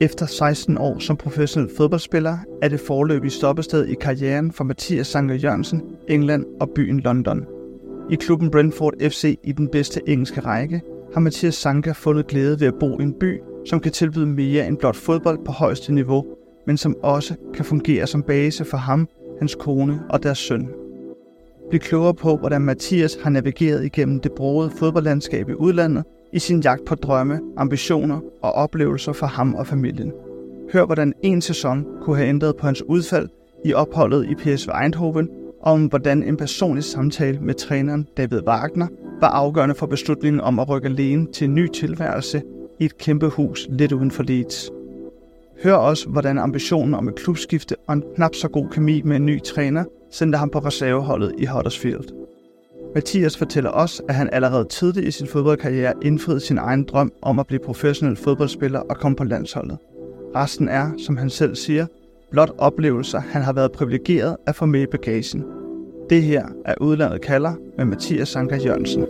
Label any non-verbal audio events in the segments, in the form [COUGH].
Efter 16 år som professionel fodboldspiller er det forløbige stoppested i karrieren for Mathias Sanker Jørgensen, England og byen London. I klubben Brentford FC i den bedste engelske række har Mathias Sanka fundet glæde ved at bo i en by, som kan tilbyde mere end blot fodbold på højeste niveau, men som også kan fungere som base for ham, hans kone og deres søn. Bliv klogere på, hvordan Mathias har navigeret igennem det brogede fodboldlandskab i udlandet i sin jagt på drømme, ambitioner og oplevelser for ham og familien. Hør, hvordan en sæson kunne have ændret på hans udfald i opholdet i PSV Eindhoven, og om hvordan en personlig samtale med træneren David Wagner var afgørende for beslutningen om at rykke alene til en ny tilværelse i et kæmpe hus lidt uden for Leeds. Hør også, hvordan ambitionen om et klubskifte og en knap så god kemi med en ny træner sendte ham på reserveholdet i Huddersfield. Mathias fortæller os, at han allerede tidligt i sin fodboldkarriere indfriede sin egen drøm om at blive professionel fodboldspiller og komme på landsholdet. Resten er, som han selv siger, blot oplevelser, han har været privilegeret at få med i bagagen. Det her er Udlandet kalder med Mathias Sanka Jørgensen.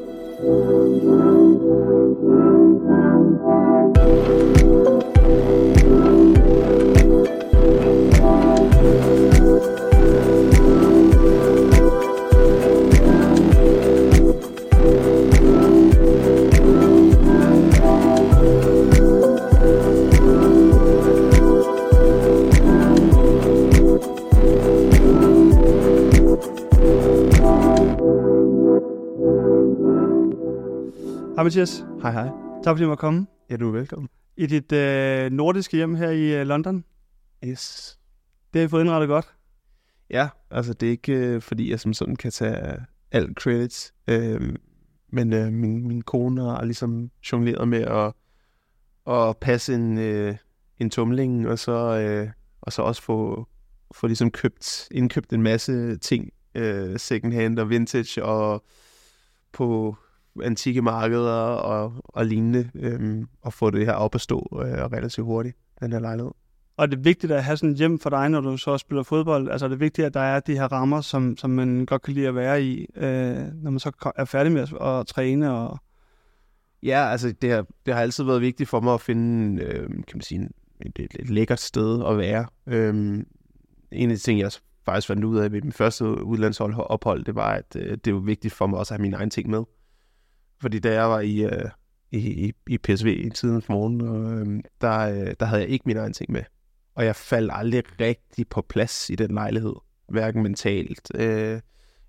Hej Mathias. Hej hej. Tak fordi du måtte komme. Ja, du er velkommen. I dit øh, nordiske hjem her i øh, London. Yes. Det har I fået indrettet godt. Ja, altså det er ikke øh, fordi, jeg som sådan kan tage alt credits, øh, men øh, min, min kone har ligesom jongleret med at, at passe en, øh, en tumling, og så, øh, og så også få, få ligesom købt, indkøbt en masse ting, øh, second hand og vintage, og på antikke markeder og, og lignende, øhm, og få det her op at stå øh, relativt hurtigt, den her lejlighed. Og det er vigtigt at have sådan et hjem for dig, når du så spiller fodbold. Altså det er vigtigt, at der er de her rammer, som, som man godt kan lide at være i, øh, når man så er færdig med at, at træne. Og... Ja, altså det har, det har altid været vigtigt for mig at finde, øh, kan man sige, et, et, et lækkert sted at være. Øh, en af de ting, jeg faktisk fandt ud af ved min første udlandsophold, det var, at øh, det var vigtigt for mig også at have mine egne ting med. Fordi da jeg var i, øh, i, i PSV i tiden for morgen, øh, der, øh, der havde jeg ikke min egen ting med. Og jeg faldt aldrig rigtig på plads i den lejlighed. Hverken mentalt øh,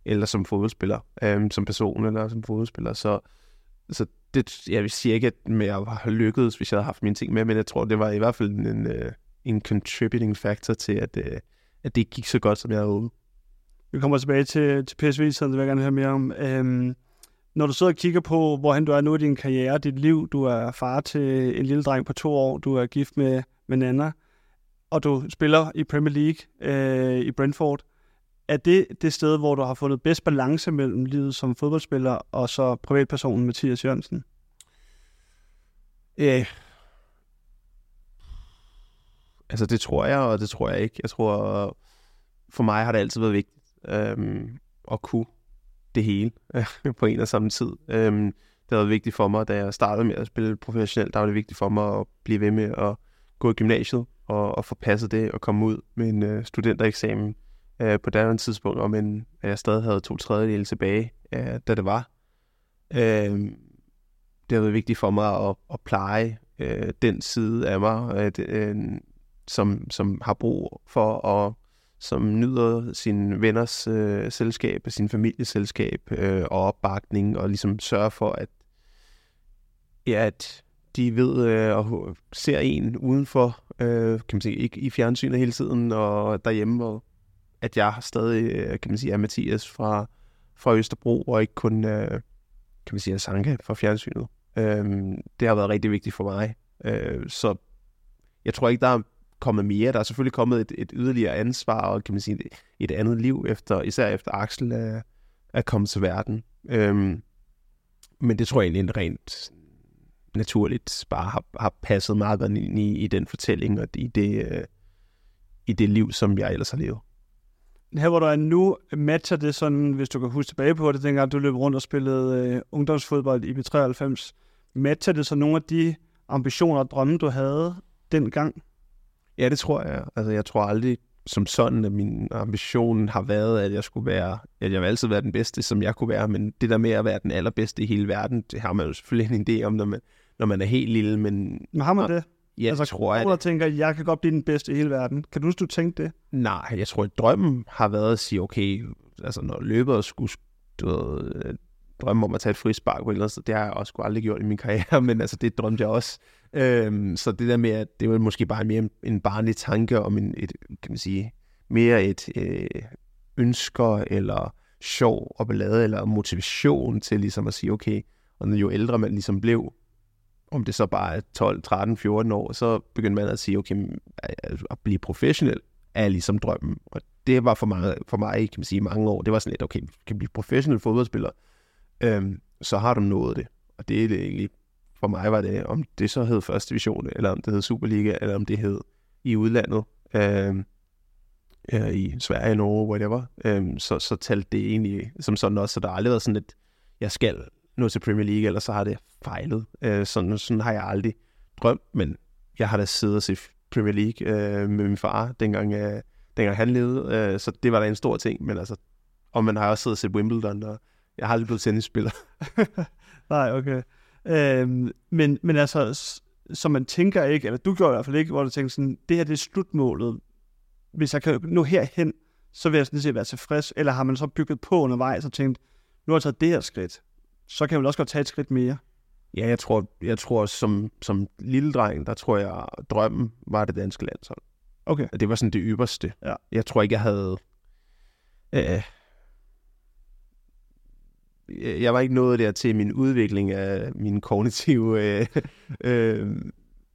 eller som fodboldspiller. Øh, som person eller som fodboldspiller. Så, så det, jeg vil sige ikke, at med at lykkedes, hvis jeg havde haft mine ting med, men jeg tror, det var i hvert fald en, en, øh, en contributing factor til, at, øh, at det gik så godt, som jeg havde. Vi kommer tilbage til, til PSV, så det vil jeg gerne høre mere om. Øhm, når du sidder og kigger på, hvorhen du er nu i din karriere, dit liv, du er far til en lille dreng på to år, du er gift med, med Nana, og du spiller i Premier League øh, i Brentford. Er det det sted, hvor du har fundet bedst balance mellem livet som fodboldspiller og så privatpersonen Mathias Jørgensen? Ja. Altså det tror jeg, og det tror jeg ikke. Jeg tror, for mig har det altid været vigtigt øhm, at kunne det hele [LAUGHS] på en og samme tid. Øhm, det har været vigtigt for mig, da jeg startede med at spille professionelt, der var det vigtigt for mig at blive ved med at gå i gymnasiet og, og få passet det og komme ud med en øh, studentereksamen øh, på det tidspunkt, og men at jeg stadig havde to tredjedele tilbage, øh, da det var. Øh, det har været vigtigt for mig at, at pleje øh, den side af mig, øh, øh, som, som har brug for at som nyder sin venners øh, selskab, sin families selskab øh, og opbakning, og ligesom sørger for, at, ja, at de ved øh, og ser en udenfor, øh, kan man sige, ikke i fjernsynet hele tiden, og derhjemme, og at jeg stadig, øh, kan man sige, er Mathias fra, fra Østerbro, og ikke kun, øh, kan man sige, er Sanka fra fjernsynet. Øh, det har været rigtig vigtigt for mig. Øh, så jeg tror ikke, der er kommet mere. Der er selvfølgelig kommet et, et yderligere ansvar og kan man sige, et, et andet liv, efter, især efter Axel er, er kommet til verden. Øhm, men det tror jeg egentlig rent naturligt bare har, har passet meget godt ind i, i den fortælling og i det, øh, i det liv, som jeg ellers har levet. Her hvor du er nu, matcher det sådan, hvis du kan huske tilbage på det, dengang du løb rundt og spillede øh, ungdomsfodbold i B93, matcher det så nogle af de ambitioner og drømme, du havde dengang? Ja, det tror jeg. Altså, jeg tror aldrig som sådan, at min ambition har været, at jeg skulle være, at jeg vil altid være den bedste, som jeg kunne være, men det der med at være den allerbedste i hele verden, det har man jo selvfølgelig en idé om, når man, når man er helt lille, men... Men har man det? Ja, altså, tror jeg. der tænker, jeg kan godt blive den bedste i hele verden. Kan du huske, du tænkte det? Nej, jeg tror, at drømmen har været at sige, okay, altså når løbet skulle du ved, drømme om at tage et frispark på eller det har jeg også aldrig gjort i min karriere, [LAUGHS] men altså det drømte jeg også. Øhm, så det der med, at det var måske bare mere en barnlig tanke om en, et, kan man sige, mere et øh, ønsker eller sjov og ballade eller motivation til ligesom at sige, okay, og jo ældre man ligesom blev, om det så bare er 12, 13, 14 år, så begyndte man at sige, okay, øh, øh, at blive professionel er ligesom drømmen. Og det var for mig, for mig kan man sige, mange år. Det var sådan lidt, okay, kan blive professionel fodboldspiller, øhm, så har du nået det. Og det er det egentlig, for mig var det, om det så hed første division, eller om det hed Superliga, eller om det hed i udlandet, øh, øh, i Sverige, Norge, whatever, øh, så, så talte det egentlig som sådan også, så der har aldrig været sådan et, jeg skal nå til Premier League, eller så har det fejlet. Øh, sådan, sådan har jeg aldrig drømt, men jeg har da siddet og set Premier League øh, med min far, dengang, øh, dengang han levede, øh, så det var da en stor ting, men altså, og man har også siddet og set Wimbledon, og jeg har aldrig blevet tennisspiller. [LAUGHS] Nej, okay. Øhm, men, men altså, så man tænker ikke, eller du gjorde i hvert fald ikke, hvor du tænker sådan, det her det er slutmålet. Hvis jeg kan nå herhen, så vil jeg sådan set være tilfreds. Eller har man så bygget på undervejs og tænkt, nu har jeg taget det her skridt, så kan jeg vel også godt tage et skridt mere. Ja, jeg tror, jeg tror som, som lille dreng, der tror jeg, drømmen var det danske landshold. Okay. Det var sådan det ypperste. Ja. Jeg tror ikke, jeg havde... Øh, jeg var ikke nået der til min udvikling af mine kognitive øh, øh,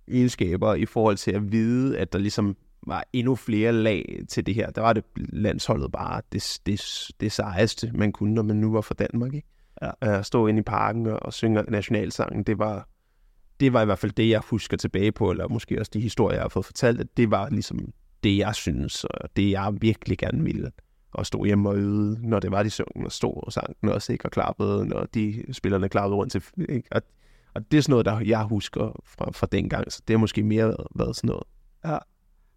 egenskaber i forhold til at vide, at der ligesom var endnu flere lag til det her. Der var det landsholdet bare det, det, det sejeste, man kunne, når man nu var fra Danmark. Ikke? Ja. At stå inde i parken og, og synge nationalsangen, det var, det var i hvert fald det, jeg husker tilbage på, eller måske også de historier, jeg har fået fortalt, at det var ligesom det, jeg synes, og det, jeg virkelig gerne ville og stå hjemme og øde, når det var, de sang, og stod og sang den også, ikke? og klappede, når de spillerne klappede rundt til, ikke? Og, og det er sådan noget, der jeg husker fra, fra dengang, så det har måske mere været, været sådan noget. Ja,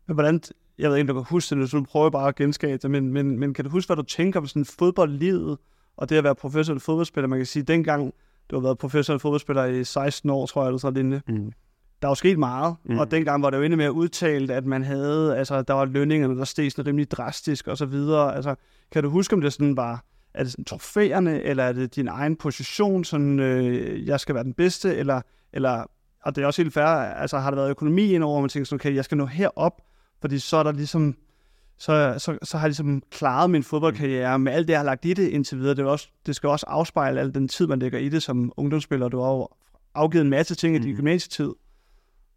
men hvordan, jeg ved ikke, om du kan huske det, så du prøver bare at genskabe det, men, men, men kan du huske, hvad du tænker om sådan fodboldlivet, og det at være professionel fodboldspiller? Man kan sige, dengang du har været professionel fodboldspiller i 16 år, tror jeg, eller så lignende. Mm. Der er jo sket meget, mm. og dengang var det jo endnu mere udtalt, at man havde, altså der var lønningerne, der steg sådan rimelig drastisk og så videre. Altså, kan du huske, om det sådan var, er det sådan trofæerne, eller er det din egen position, sådan, øh, jeg skal være den bedste, eller, eller, og det er også helt fair, altså har der været økonomi indover, hvor man tænker sådan, okay, jeg skal nå herop, fordi så er der ligesom, så, så, så har jeg ligesom klaret min fodboldkarriere med alt det, jeg har lagt i det indtil videre. Det, er også, det skal også afspejle al den tid, man lægger i det som ungdomsspiller. Du har afgivet en masse ting i din mm. gymnasietid.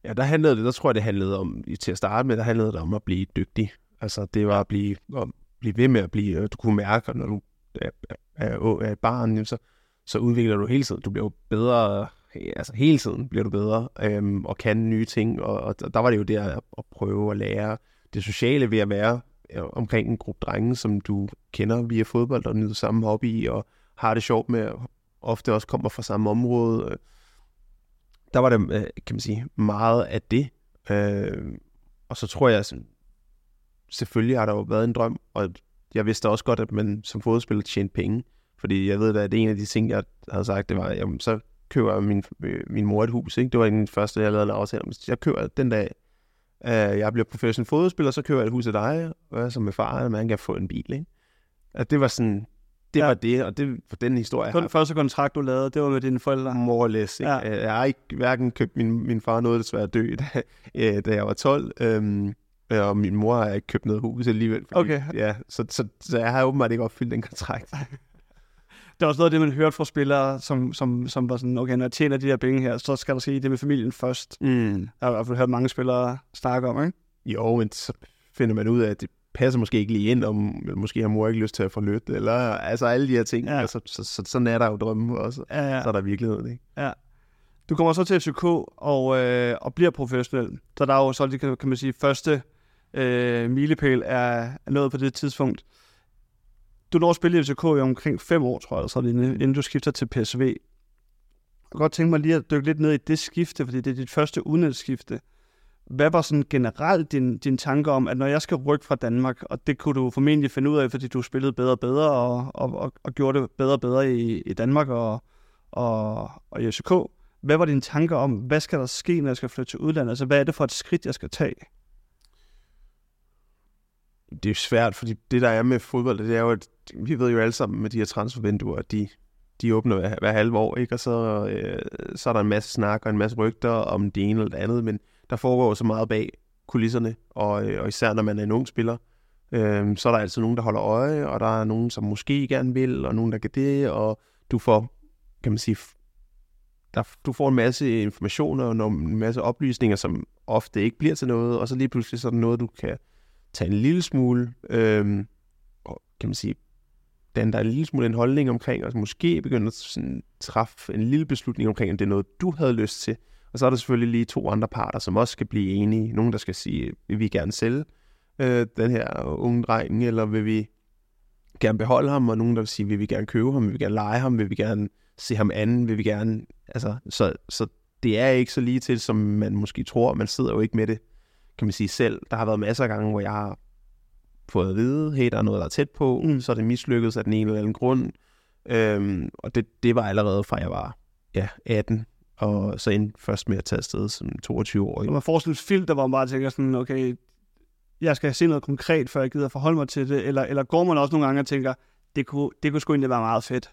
Ja, der handlede det, der tror jeg, det handlede om, til at starte med, der handlede det om at blive dygtig. Altså, det var at blive, at blive ved med at blive, øh, du kunne mærke, når du er, er, er et barn, så, så udvikler du hele tiden. Du bliver jo bedre, øh, altså hele tiden bliver du bedre, øhm, og kan nye ting, og, og der var det jo der at prøve at lære det sociale ved at være øh, omkring en gruppe drenge, som du kender via fodbold og nyder samme hobby, og har det sjovt med, ofte også kommer fra samme område, der var der, øh, kan man sige, meget af det. Øh, og så tror jeg, sådan, selvfølgelig har der jo været en drøm, og jeg vidste også godt, at man som fodspiller tjente penge. Fordi jeg ved da, at en af de ting, jeg havde sagt, det var, jamen, så køber min, øh, min mor et hus. Ikke? Det var den første, jeg lavede en aftale om. Jeg køber den dag, øh, jeg bliver professionel fodspiller, så køber jeg et hus af dig, og så med far, at man kan få en bil. Ikke? At det var sådan, det ja. var det, og det for den historie. Den første kontrakt, du lavede, det var med dine forældre? Morless, ikke? Ja. Jeg har ikke hverken købt min, min far noget desværre dø, da, øh, da jeg var 12, øhm, og min mor har ikke købt noget hus alligevel. Fordi, okay. Ja, så, så, så jeg har åbenbart ikke opfyldt den kontrakt. [LAUGHS] det er også noget af det, man hørte fra spillere, som, som, som var sådan, okay, når jeg tjener de her penge her, så skal der ske det med familien først. Mm. Jeg har i hvert fald hørt mange spillere snakke om, ikke? Jo, men så finder man ud af, at det passer måske ikke lige ind, om måske har mor ikke lyst til at få lyt, eller altså alle de her ting. Ja. Altså, så, så, sådan er der jo drømme også. Ja, ja. Så er der virkeligheden, ikke? Ja. Du kommer så til FCK og, øh, og bliver professionel. Så der er jo så, det kan, kan man sige, første øh, milepæl er, er nået på det tidspunkt. Du når at spille i FCK i omkring fem år, tror jeg, så det, inden du skifter til PSV. kunne godt tænke mig lige at dykke lidt ned i det skifte, fordi det er dit første udenrigsskifte. Hvad var sådan generelt din, din tanke om, at når jeg skal rykke fra Danmark, og det kunne du formentlig finde ud af, fordi du spillede bedre og bedre, og, og, og, og gjorde det bedre og bedre i, i Danmark og, og, og i FCK. Hvad var din tanke om, hvad skal der ske, når jeg skal flytte til udlandet? Altså, hvad er det for et skridt, jeg skal tage? Det er svært, fordi det, der er med fodbold, det er jo, at vi ved jo alle sammen med de her transfervinduer, at de, de åbner hver, hver halve år, ikke? og så, øh, så er der en masse snak og en masse rygter om det ene eller det andet, men der foregår så meget bag kulisserne, og, øh, og især når man er en ung spiller, øh, så er der altid nogen, der holder øje, og der er nogen, som måske gerne vil, og nogen, der kan det, og du får, kan man sige, der, du får en masse informationer og en masse oplysninger, som ofte ikke bliver til noget, og så lige pludselig så er der noget, du kan tage en lille smule, øh, og kan man sige, den der er en lille smule en holdning omkring, og måske begynde at sådan, træffe en lille beslutning omkring, om det er noget, du havde lyst til. Og så er der selvfølgelig lige to andre parter, som også skal blive enige. Nogen, der skal sige, vil vi gerne sælge øh, den her unge dreng, eller vil vi gerne beholde ham, og nogen, der vil sige, vil vi gerne købe ham, vil vi gerne lege ham, vil vi gerne se ham anden, vil vi gerne... Altså, så, så det er ikke så lige til, som man måske tror. Man sidder jo ikke med det, kan man sige selv. Der har været masser af gange, hvor jeg har fået at vide, hey, der er noget, der er tæt på, mm. så er det mislykket af den ene eller anden grund. Øhm, og det, det var allerede fra jeg var ja, 18, og så ind først med at tage afsted som 22 år. Og man får sådan et filter, hvor man bare tænker sådan, okay, jeg skal se noget konkret, før jeg gider forholde mig til det, eller, eller går man også nogle gange og tænker, det kunne, det kunne sgu egentlig være meget fedt?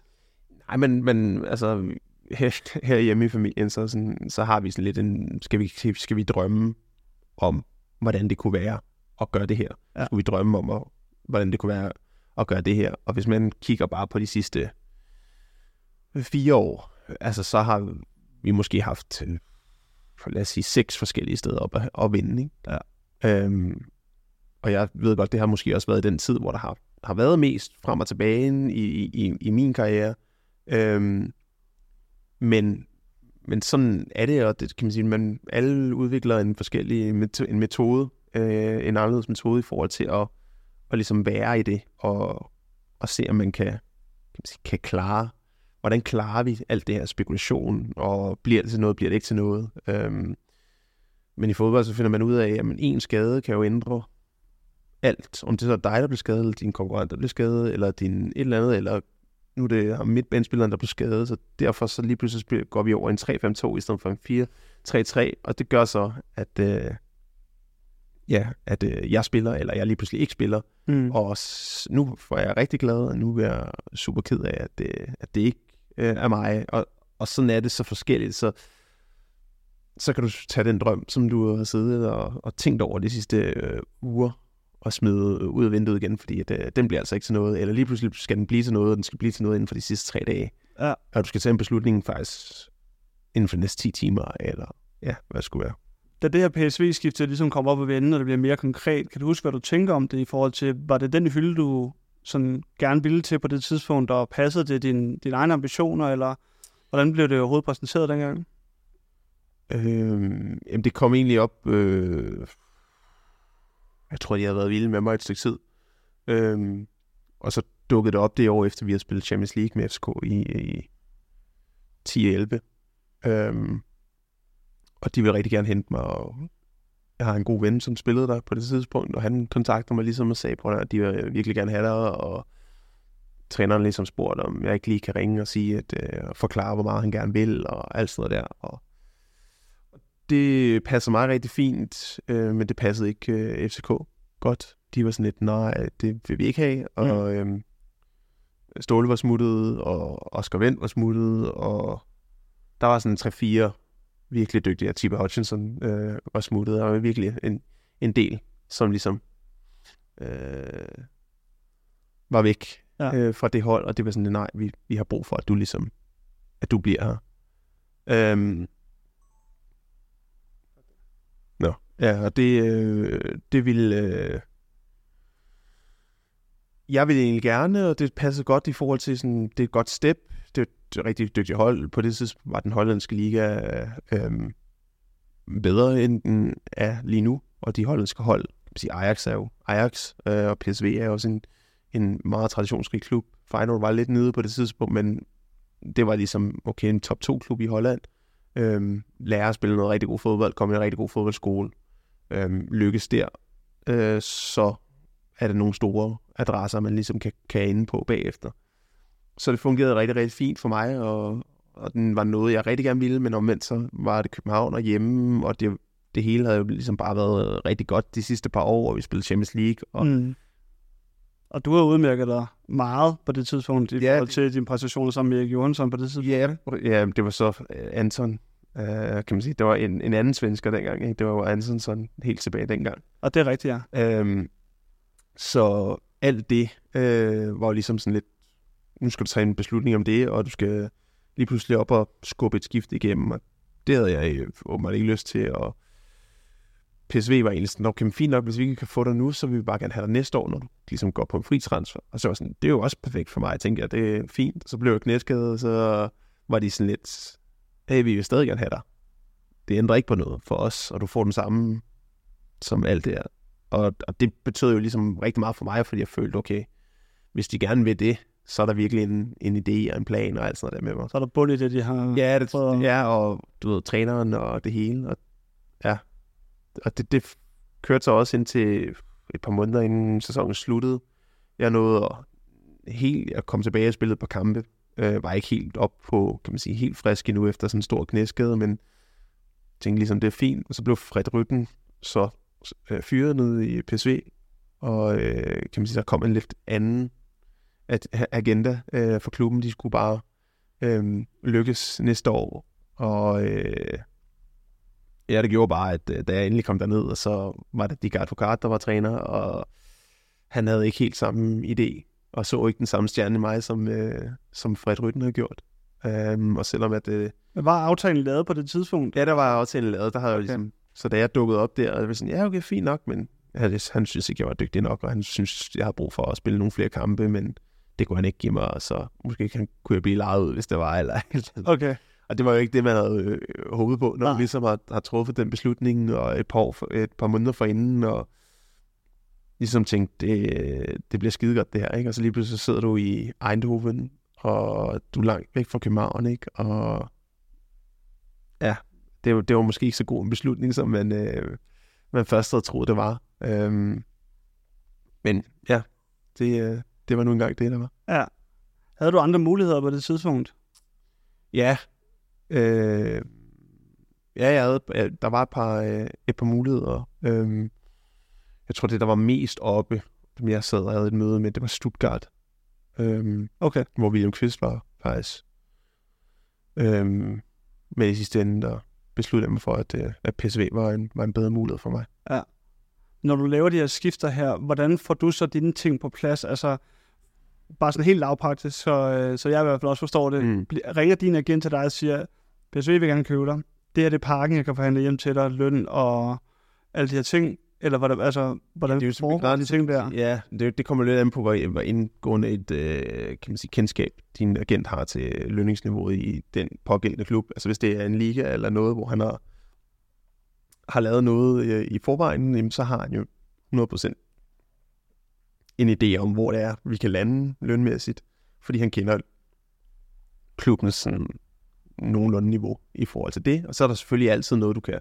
Nej, men, men altså, her, her hjemme i familien, så, sådan, så har vi sådan lidt en, skal vi, skal vi drømme om, hvordan det kunne være at gøre det her? Ja. Skulle vi drømme om, at, hvordan det kunne være at gøre det her? Og hvis man kigger bare på de sidste fire år, altså så har vi måske haft, lad os sige, seks forskellige steder op at, at vinde. Ikke? Ja. Øhm, og jeg ved godt, det har måske også været den tid, hvor der har, har været mest frem og tilbage i, i, i min karriere. Øhm, men, men sådan er det, og det kan man sige, man alle udvikler en forskellig en metode, øh, en anderledes metode i forhold til at, at ligesom være i det, og, og se, om man kan, kan, man sige, kan klare, hvordan klarer vi alt det her spekulation, og bliver det til noget, bliver det ikke til noget. Øhm, men i fodbold, så finder man ud af, at en skade kan jo ændre alt. Om det så er dig, der bliver skadet, eller din konkurrent, der bliver skadet, eller din et eller andet, eller nu er det midtbanespilleren, der bliver skadet, så derfor så lige pludselig går vi over en 3-5-2 i stedet for en 4-3-3, og det gør så, at, øh, ja, at øh, jeg spiller, eller jeg lige pludselig ikke spiller, mm. og nu får jeg rigtig glad, og nu er jeg super ked af, at, øh, at det ikke øh, er mig, og, og sådan er det så forskelligt, så så kan du tage den drøm, som du har siddet og, og tænkt over de sidste øh, uger, og smide ud af vinduet igen, fordi at, øh, den bliver altså ikke til noget, eller lige pludselig skal den blive til noget, og den skal blive til noget inden for de sidste tre dage. Ja. Og du skal tage en beslutning faktisk inden for de næste 10 timer, eller ja, hvad det skulle være. Da det her PSV-skifte ligesom kommer op og vende, og det bliver mere konkret, kan du huske, hvad du tænker om det i forhold til, var det den hylde, du sådan gerne ville til på det tidspunkt, der passede det dine din egne ambitioner, eller hvordan blev det overhovedet præsenteret dengang? Øhm, jamen det kom egentlig op øh, jeg tror, de havde været vilde med mig et stykke tid. Øhm, og så dukkede det op det år, efter vi har spillet Champions League med FCK i, i 10-11. Øhm, og de ville rigtig gerne hente mig, og jeg har en god ven, som spillede der på det tidspunkt, og han kontaktede mig ligesom og sagde, at de vil virkelig gerne have dig, og træneren ligesom spurgte, om jeg ikke lige kan ringe og sige, at øh, forklare, hvor meget han gerne vil, og alt sådan noget der. Og det passer mig rigtig fint, øh, men det passede ikke øh, FCK godt. De var sådan lidt, nej, det vil vi ikke have. Og mm. øh, Ståle var smuttet, og Oscar Vendt var smuttet, og der var sådan 3-4 virkelig dygtige. Tiba Hutchinson øh, var smuttet, og virkelig en, en del, som ligesom øh, var væk ja. øh, fra det hold, og det var sådan, nej, vi, vi har brug for, at du ligesom, at du bliver her. Øh, Nå. Ja, og det, øh, det vil... Øh, jeg vil egentlig gerne, og det passer godt i forhold til sådan, det er et godt step. Rigtig dygtigt hold. På det tidspunkt var den hollandske liga øh, bedre, end den er lige nu. Og de hollandske hold, sige Ajax er jo Ajax, øh, og PSV er også en, en meget traditionsrig klub. Feyenoord var lidt nede på det tidspunkt, men det var ligesom, okay, en top 2 klub i Holland. Øhm, lære at spille noget rigtig god fodbold, komme i en rigtig god fodboldskole. Øhm, lykkes der, øh, så er der nogle store adresser, man ligesom kan, kan ende på bagefter. Så det fungerede rigtig, rigtig fint for mig, og, og den var noget, jeg rigtig gerne ville, men omvendt så var det København og hjemme, og det, det hele havde jo ligesom bare været rigtig godt de sidste par år, og vi spillede Champions League. Og, mm. og du har udmærket dig meget på det tidspunkt, i ja, forhold til din præstationer sammen med Erik Johansson på det tidspunkt. Ja, ja det var så Anton, uh, kan man sige. Det var en, en anden svensker dengang, ikke? det var jo Anton helt tilbage dengang. Og det er rigtigt, ja. Um, så alt det uh, var jo ligesom sådan lidt, nu skal du tage en beslutning om det, og du skal lige pludselig op og skubbe et skift igennem, og det havde jeg øh, åbenbart ikke lyst til, og PSV var egentlig sådan, okay, fint nok, hvis vi ikke kan få dig nu, så vil vi bare gerne have dig næste år, når du ligesom går på en fri transfer. Og så var sådan, det er jo også perfekt for mig. Jeg tænkte, at det er fint. Så blev jeg knæskadet, så var de sådan lidt, hey, vi vil stadig gerne have dig. Det ændrer ikke på noget for os, og du får den samme som alt det her. Og, og det betød jo ligesom rigtig meget for mig, fordi jeg følte, okay, hvis de gerne vil det, så er der virkelig en, en idé og en plan og alt sådan noget der med mig. Så er der bund i det, de har Ja, det, ja og du ved, træneren og det hele. Og, ja, og det, det kørte så også indtil et par måneder inden sæsonen sluttede. Jeg nåede at, helt at komme tilbage og spille på kampe. Øh, var ikke helt op på, kan man sige, helt frisk endnu efter sådan en stor knæskade, men tænkte ligesom, det er fint. Og så blev Fred Ryggen så øh, fyret ned i PSV, og øh, kan man sige, der kom en lidt anden agenda øh, for klubben. De skulle bare øh, lykkes næste år, og øh, Ja, det gjorde bare, at øh, da jeg endelig kom derned, og så var det Dick Advokat, der var træner, og han havde ikke helt samme idé, og så ikke den samme stjerne i mig, som, øh, som Fred Rytten havde gjort. Um, og selvom at... Øh, var aftalen lavet på det tidspunkt? Ja, der var aftalen lavet. Der havde okay. ligesom, så da jeg dukkede op der, og det var sådan, ja, okay, fint nok, men han, han synes ikke, jeg var dygtig nok, og han synes, jeg har brug for at spille nogle flere kampe, men det kunne han ikke give mig, så måske kan, kunne jeg blive lejet ud, hvis det var, eller Okay. Og det var jo ikke det, man havde øh, håbet på, når man ligesom har, har truffet den beslutning og et par, år et par måneder forinden, og ligesom tænkt, det, det bliver skide godt det her, ikke? Og så lige pludselig så sidder du i Eindhoven, og du er langt væk fra København, ikke? Og ja, det, var, det var måske ikke så god en beslutning, som man, øh, man først havde troet, det var. Øhm, men ja, det, øh, det var nu engang det, der var. Ja. Havde du andre muligheder på det tidspunkt? Ja, Øh, ja, jeg havde, der var et par, øh, et par muligheder. Øh, jeg tror, det der var mest oppe, som jeg sad og havde et møde med, det var Stuttgart. Øh, okay. Hvor William Kvist var faktisk. Øh, men i sidste ende, der besluttede jeg mig for, at, øh, at PSV var en, var en bedre mulighed for mig. Ja. Når du laver de her skifter her, hvordan får du så dine ting på plads? Altså, bare sådan helt lavpraktisk, så, øh, så jeg i hvert fald også forstår det. Mm. Ringer din agent til dig og siger, PSV vil gerne købe dig. Det er det pakken, jeg kan forhandle hjem til dig, løn og alle de her ting. Eller hvordan, altså, hvordan det er foregår de ting der? Ja, det, det kommer lidt an på, hvor, hvor indgående et øh, kan man sige, kendskab din agent har til lønningsniveauet i den pågældende klub. Altså hvis det er en liga eller noget, hvor han har, har lavet noget øh, i forvejen, jamen, så har han jo 100% en idé om, hvor det er, vi kan lande lønmæssigt, fordi han kender klubbens sådan, nogenlunde niveau i forhold til det. Og så er der selvfølgelig altid noget, du kan,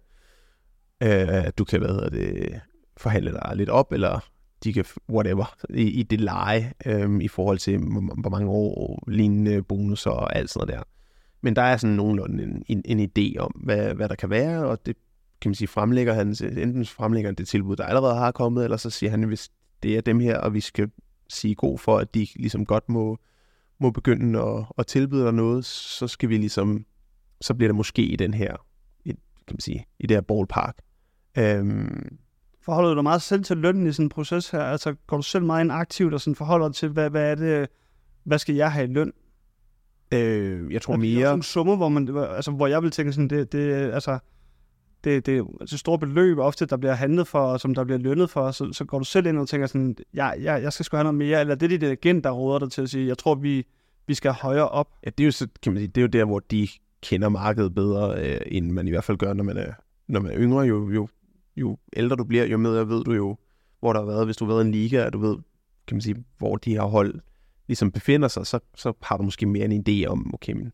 øh, du kan hvad hedder det, forhandle dig lidt op, eller de kan, whatever, i, i det leje, øh, i forhold til, hvor mange år, lignende bonusser og alt sådan noget der. Men der er sådan nogenlunde en, en, en idé om, hvad, hvad der kan være, og det kan man sige, fremlægger han, enten fremlægger han det tilbud, der allerede har kommet, eller så siger han, hvis det er dem her, og vi skal sige god for, at de ligesom godt må, må begynde at, at tilbyde dig noget, så skal vi ligesom, så bliver det måske i den her, i, kan man sige, i det her ballpark. Øhm, Forholder du dig meget selv til lønnen i sådan en proces her? Altså går du selv meget ind aktivt og sådan forholder dig til, hvad, hvad er det, hvad skal jeg have i løn? Øh, jeg tror mere... Er sådan en summe, hvor, man, altså, hvor jeg vil tænke sådan, det, det altså, det, det er altså store beløb ofte, der bliver handlet for, og som der bliver lønnet for, så, så går du selv ind og tænker sådan, ja, ja, jeg skal sgu have noget mere, eller det er dit agent, der råder dig til at sige, jeg tror, vi, vi skal højere op. Ja, det er jo, så, kan man sige, det er jo der, hvor de kender markedet bedre, øh, end man i hvert fald gør, når man er, når man er yngre. Jo, jo, jo ældre du bliver, jo mere ved du jo, hvor der har været, hvis du har været i en liga, og du ved, kan man sige, hvor de har hold ligesom befinder sig, så, så har du måske mere en idé om, okay, men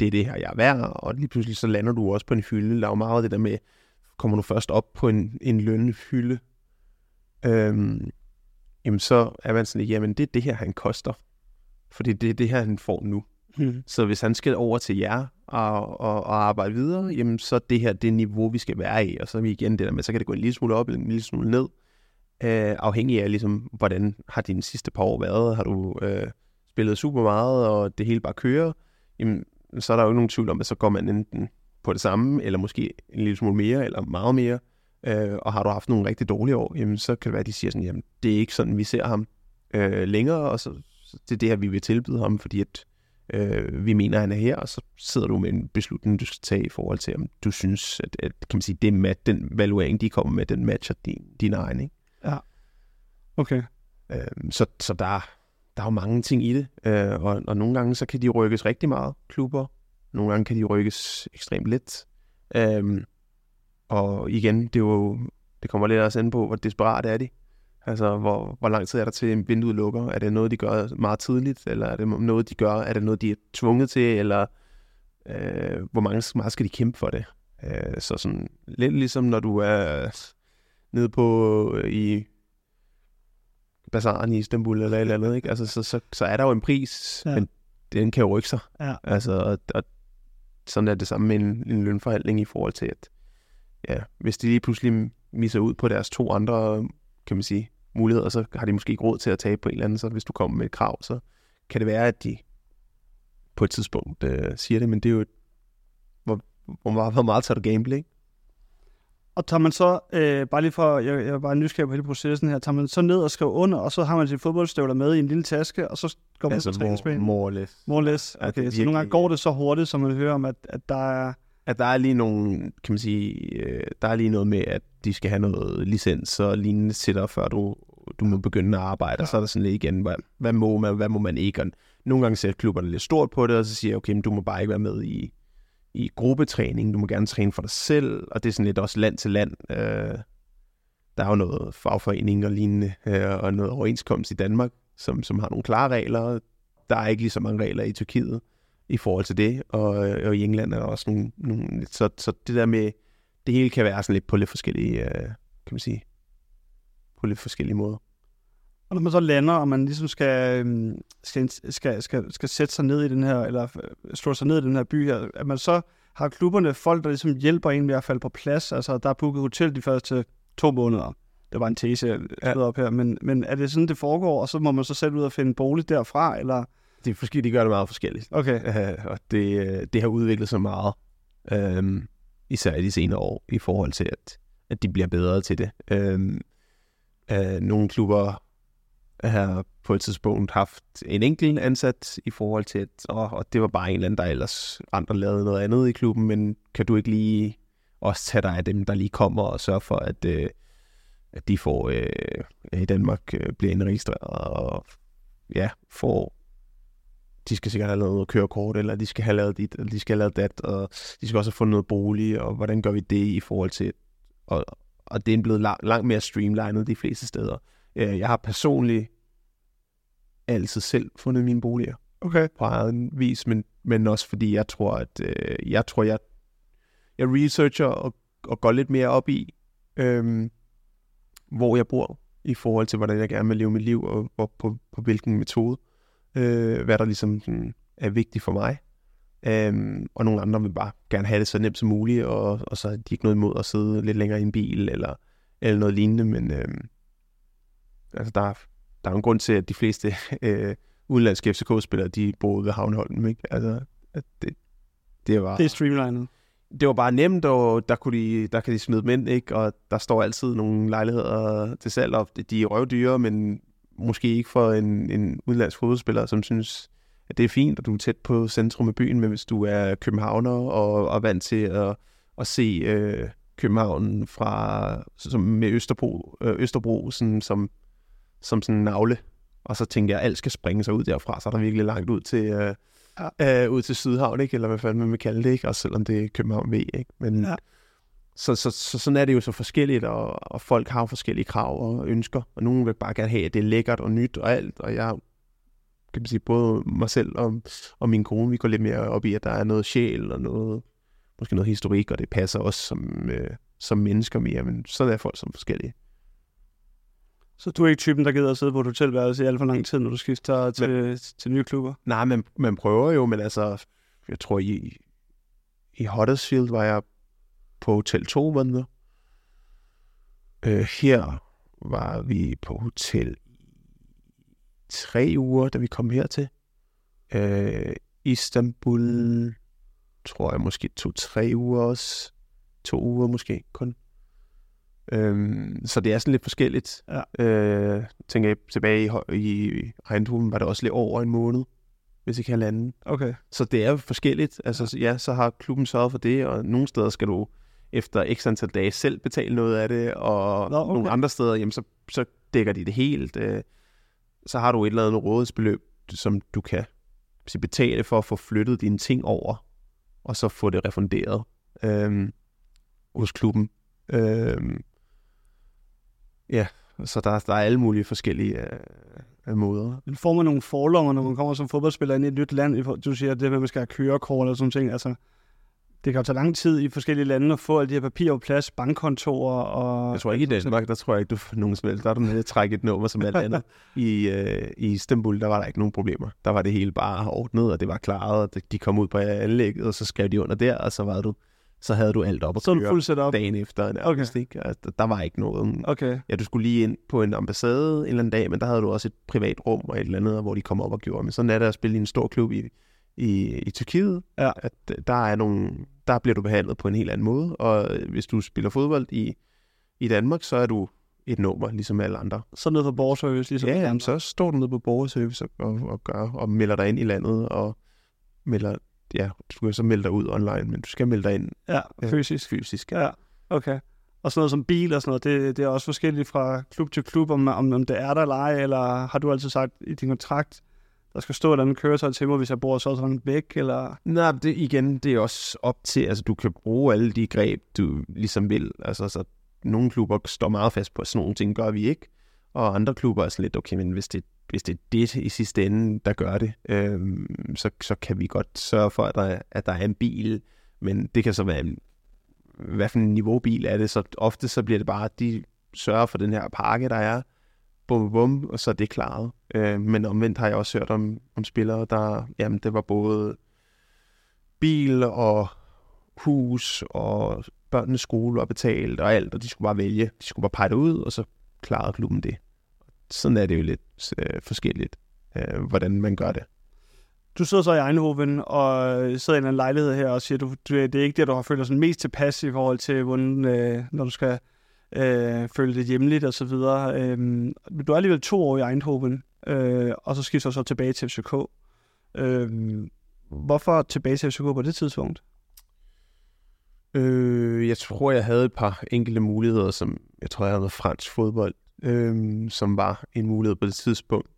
det er det her, jeg er værd, og lige pludselig så lander du også på en hylde. Der er jo meget af det der med, kommer du først op på en, en lønnehylde, øhm, jamen så er man sådan jamen det er det her, han koster. Fordi det er det her, han får nu. Hmm. Så hvis han skal over til jer og, og, og arbejde videre, jamen så det her, det niveau, vi skal være i. Og så er vi igen det der med, så kan det gå en lille smule op eller en lille smule ned. Øh, afhængig af, ligesom, hvordan har dine sidste par år været. Har du øh, spillet super meget, og det hele bare kører, jamen så er der jo ikke nogen tvivl om, at så går man enten på det samme, eller måske en lille smule mere, eller meget mere. Øh, og har du haft nogle rigtig dårlige år, jamen så kan det være, at de siger sådan, jamen det er ikke sådan, vi ser ham øh, længere, og så, så det er det her, vi vil tilbyde ham, fordi at øh, vi mener, at han er her, og så sidder du med en beslutning, du skal tage i forhold til, om du synes, at, at kan man sige, det mat, den valuering, de kommer med, den matcher din, din egen. Ikke? Okay. Øh, så, så der, der er jo mange ting i det, øh, og, og nogle gange så kan de rykkes rigtig meget, klubber. Nogle gange kan de rykkes ekstremt lidt. Øhm, og igen, det, er jo, det kommer lidt også an på, hvor desperat er de. Altså, hvor, hvor lang tid er der til en vindue lukker? Er det noget, de gør meget tidligt, eller er det noget, de gør? Er det noget, de er tvunget til, eller øh, hvor mange, meget skal de kæmpe for det? Øh, så sådan lidt ligesom, når du er nede på øh, i bazaren i Istanbul eller et eller andet, ikke? Altså, så, så, så er der jo en pris, Ja. men den kan jo rykke sig. Ja. Altså, og, og sådan er det samme med en, en lønforhandling i forhold til, at ja, hvis de lige pludselig misser ud på deres to andre, kan man sige, muligheder, så har de måske ikke råd til at tabe på en eller anden, så hvis du kommer med et krav, så kan det være, at de på et tidspunkt øh, siger det, men det er jo, et, hvor, hvor, meget, hvor meget tager du gamble, ikke? Og tager man så, øh, bare lige for, jeg, jeg er bare nysgerrig på hele processen her, tager man så ned og skriver under, og så har man sine fodboldstøvler med i en lille taske, og så går man altså, på more, træningsbanen? more or less. More or less. Ja, det Okay, er så nogle gange virkelig- går det så hurtigt, som man hører om, at, at der er... at der er lige nogle, kan man sige, øh, der er lige noget med, at de skal have noget licens og lignende til dig, før du, du må begynde at arbejde, og så er der sådan lidt igen, hvad, hvad må man, hvad må man ikke, og nogle gange ser klubberne lidt stort på det, og så siger jeg, okay, men du må bare ikke være med i, i gruppetræning, du må gerne træne for dig selv, og det er sådan lidt også land til land. Øh, der er jo noget fagforening og lignende, øh, og noget overenskomst i Danmark, som, som har nogle klare regler. Der er ikke lige så mange regler i Tyrkiet i forhold til det, og, øh, og i England er der også nogle, nogle så, så det der med, det hele kan være sådan lidt på lidt forskellige, øh, kan man sige, på lidt forskellige måder. Og når man så lander, og man ligesom skal, øhm, skal, skal, skal, skal sætte sig ned i den her, eller øh, slå sig ned i den her by her, at man så har klubberne folk, der ligesom hjælper en med at falde på plads. Altså, der er booket hotel de første to måneder. Det var en tese, jeg Ja. op her. Men, men er det sådan, det foregår, og så må man så selv ud og finde bolig derfra, eller? Det er forskelligt, de gør det meget forskelligt. Okay. Øh, og det, øh, det har udviklet sig meget, øh, især i de senere år, i forhold til, at, at de bliver bedre til det. Øh, øh, nogle klubber har på et tidspunkt haft en enkelt ansat i forhold til, at åh, og det var bare en eller anden, der ellers andre lavede noget andet i klubben, men kan du ikke lige også tage dig af dem, der lige kommer og sørge for, at, øh, at de får øh, i Danmark øh, bliver indregistreret og ja, får de skal sikkert have lavet noget kørekort, eller de skal have lavet dit, eller de skal have lavet dat, og de skal også have fundet noget bolig, og hvordan gør vi det i forhold til, og, og det er blevet lang, langt mere streamlinet de fleste steder. Øh, jeg har personligt altid selv fundet mine boliger Okay. på egen vis, men, men også fordi jeg tror, at øh, jeg tror, jeg, jeg researcher og, og går lidt mere op i, øhm, hvor jeg bor, i forhold til, hvordan jeg gerne vil leve mit liv, og, og på, på hvilken metode, øh, hvad der ligesom sådan, er vigtigt for mig. Øhm, og nogle andre vil bare gerne have det så nemt som muligt, og, og så har de ikke noget imod at sidde lidt længere i en bil, eller, eller noget lignende, men øhm, altså der, er- der er jo en grund til, at de fleste [LAUGHS] øh, udenlandske FCK-spillere, de boede ved Havnholm, ikke? Altså, at det, det var... Det er streamlinet. det var bare nemt, og der, kunne de, der kan de smide dem ind, ikke? og der står altid nogle lejligheder til salg, og de er røvdyre, men måske ikke for en, en udenlandsk fodboldspiller, som synes, at det er fint, og du er tæt på centrum af byen, men hvis du er københavner og, og vant til at, at se øh, København fra, som med Østerbro, øh, Østerbro sådan, som, som sådan en navle, og så tænker jeg, at alt skal springe sig ud derfra, så er der virkelig langt ud til, øh, ja. øh, ud til Sydhavn, ikke? eller hvad fanden man vil kalde det, ikke? også selvom det er København V. Ikke? Men, Ja. så, så, så, sådan er det jo så forskelligt, og, og folk har forskellige krav og ønsker, og nogen vil bare gerne have, at det er lækkert og nyt og alt, og jeg kan man sige, både mig selv og, og min kone, vi går lidt mere op i, at der er noget sjæl og noget, måske noget historik, og det passer også som, øh, som mennesker mere, men sådan er folk som forskellige. Så du er ikke typen, der gider at sidde på et hotelværelse i alt for lang tid, når du skifter til, men, til nye klubber? Nej, man, man prøver jo, men altså, jeg tror i, i Huddersfield var jeg på hotel to måneder. Øh, her var vi på hotel tre uger, da vi kom hertil. Øh, Istanbul, tror jeg måske to-tre uger også. To uger måske kun. Øhm, så det er sådan lidt forskelligt. Ja. Øh, tænker jeg tilbage i, i Eindhoven, var det også lidt over en måned, hvis ikke lande. Okay. Så det er forskelligt. Altså ja, så har klubben sørget for det, og nogle steder skal du efter x antal dage selv betale noget af det, og Nå, okay. nogle andre steder, jamen så, så dækker de det helt. Øh, så har du et eller andet rådighedsbeløb, som du kan betale for at få flyttet dine ting over, og så få det refunderet øh, hos klubben. Øh, Ja, så der, der er alle mulige forskellige øh, måder. Men får man nogle forlommer, når man kommer som fodboldspiller ind i et nyt land? Du siger, at det med, at man skal have kørekort og sådan ting. Altså, det kan jo tage lang tid i forskellige lande at få alle de her papirer på plads, bankkontorer og... Jeg tror ikke i Danmark, der tror jeg ikke, du får nogen som Der er du med at trække et nummer som alt andet. [LAUGHS] I, øh, I Istanbul, der var der ikke nogen problemer. Der var det hele bare ordnet, og det var klaret, og de kom ud på anlægget, og så skrev de under der, og så var du så havde du alt op at så køre så dagen efter. Okay. ikke? Altså, der var ikke noget. Okay. Ja, du skulle lige ind på en ambassade en eller anden dag, men der havde du også et privat rum og et eller andet, hvor de kom op og gjorde. Men sådan er det at spille i en stor klub i, i, i Tyrkiet, ja. at der, er nogle, der bliver du behandlet på en helt anden måde. Og hvis du spiller fodbold i, i Danmark, så er du et nummer, ligesom alle andre. Så nede på borgerservice, ligesom Ja, jamen, så står du nede på borgerservice og, og, og, gør, og melder dig ind i landet, og melder ja, du kan så melde dig ud online, men du skal melde dig ind. Ja, fysisk. Fysisk. Ja, okay. Og sådan noget som bil og sådan noget, det, det er også forskelligt fra klub til klub, om, om, om det er der eller ej, eller har du altid sagt i din kontrakt, der skal stå et andet køretøj til mig, hvis jeg bor så så langt væk, eller? Nej, det, igen, det er også op til, altså du kan bruge alle de greb, du ligesom vil. Altså, så nogle klubber står meget fast på, at sådan nogle ting gør vi ikke, og andre klubber er sådan lidt, okay, men hvis det hvis det er det i sidste ende, der gør det, øh, så, så kan vi godt sørge for, at der, at der er en bil, men det kan så være, hvad for en niveaubil er det, så ofte så bliver det bare, at de sørger for den her pakke, der er, bum, bum, og så er det klaret. Øh, men omvendt har jeg også hørt om, om spillere, der, jamen det var både bil og hus og børnenes skole var betalt og alt, og de skulle bare vælge. De skulle bare pege det ud, og så klarede klubben det sådan er det jo lidt øh, forskelligt, øh, hvordan man gør det. Du sidder så i Eindhoven og sidder i en lejlighed her og siger, du, du, det er ikke det, du har følt dig sådan mest tilpas i forhold til, hvordan, øh, når du skal øh, føle det hjemligt og så videre. Øh, du er alligevel to år i Eindhoven, øh, og så skifter du så tilbage til FCK. Øh, hvorfor tilbage til FCK på det tidspunkt? Øh, jeg tror, jeg havde et par enkelte muligheder, som jeg tror, jeg havde noget fransk fodbold øhm, som var en mulighed på det tidspunkt.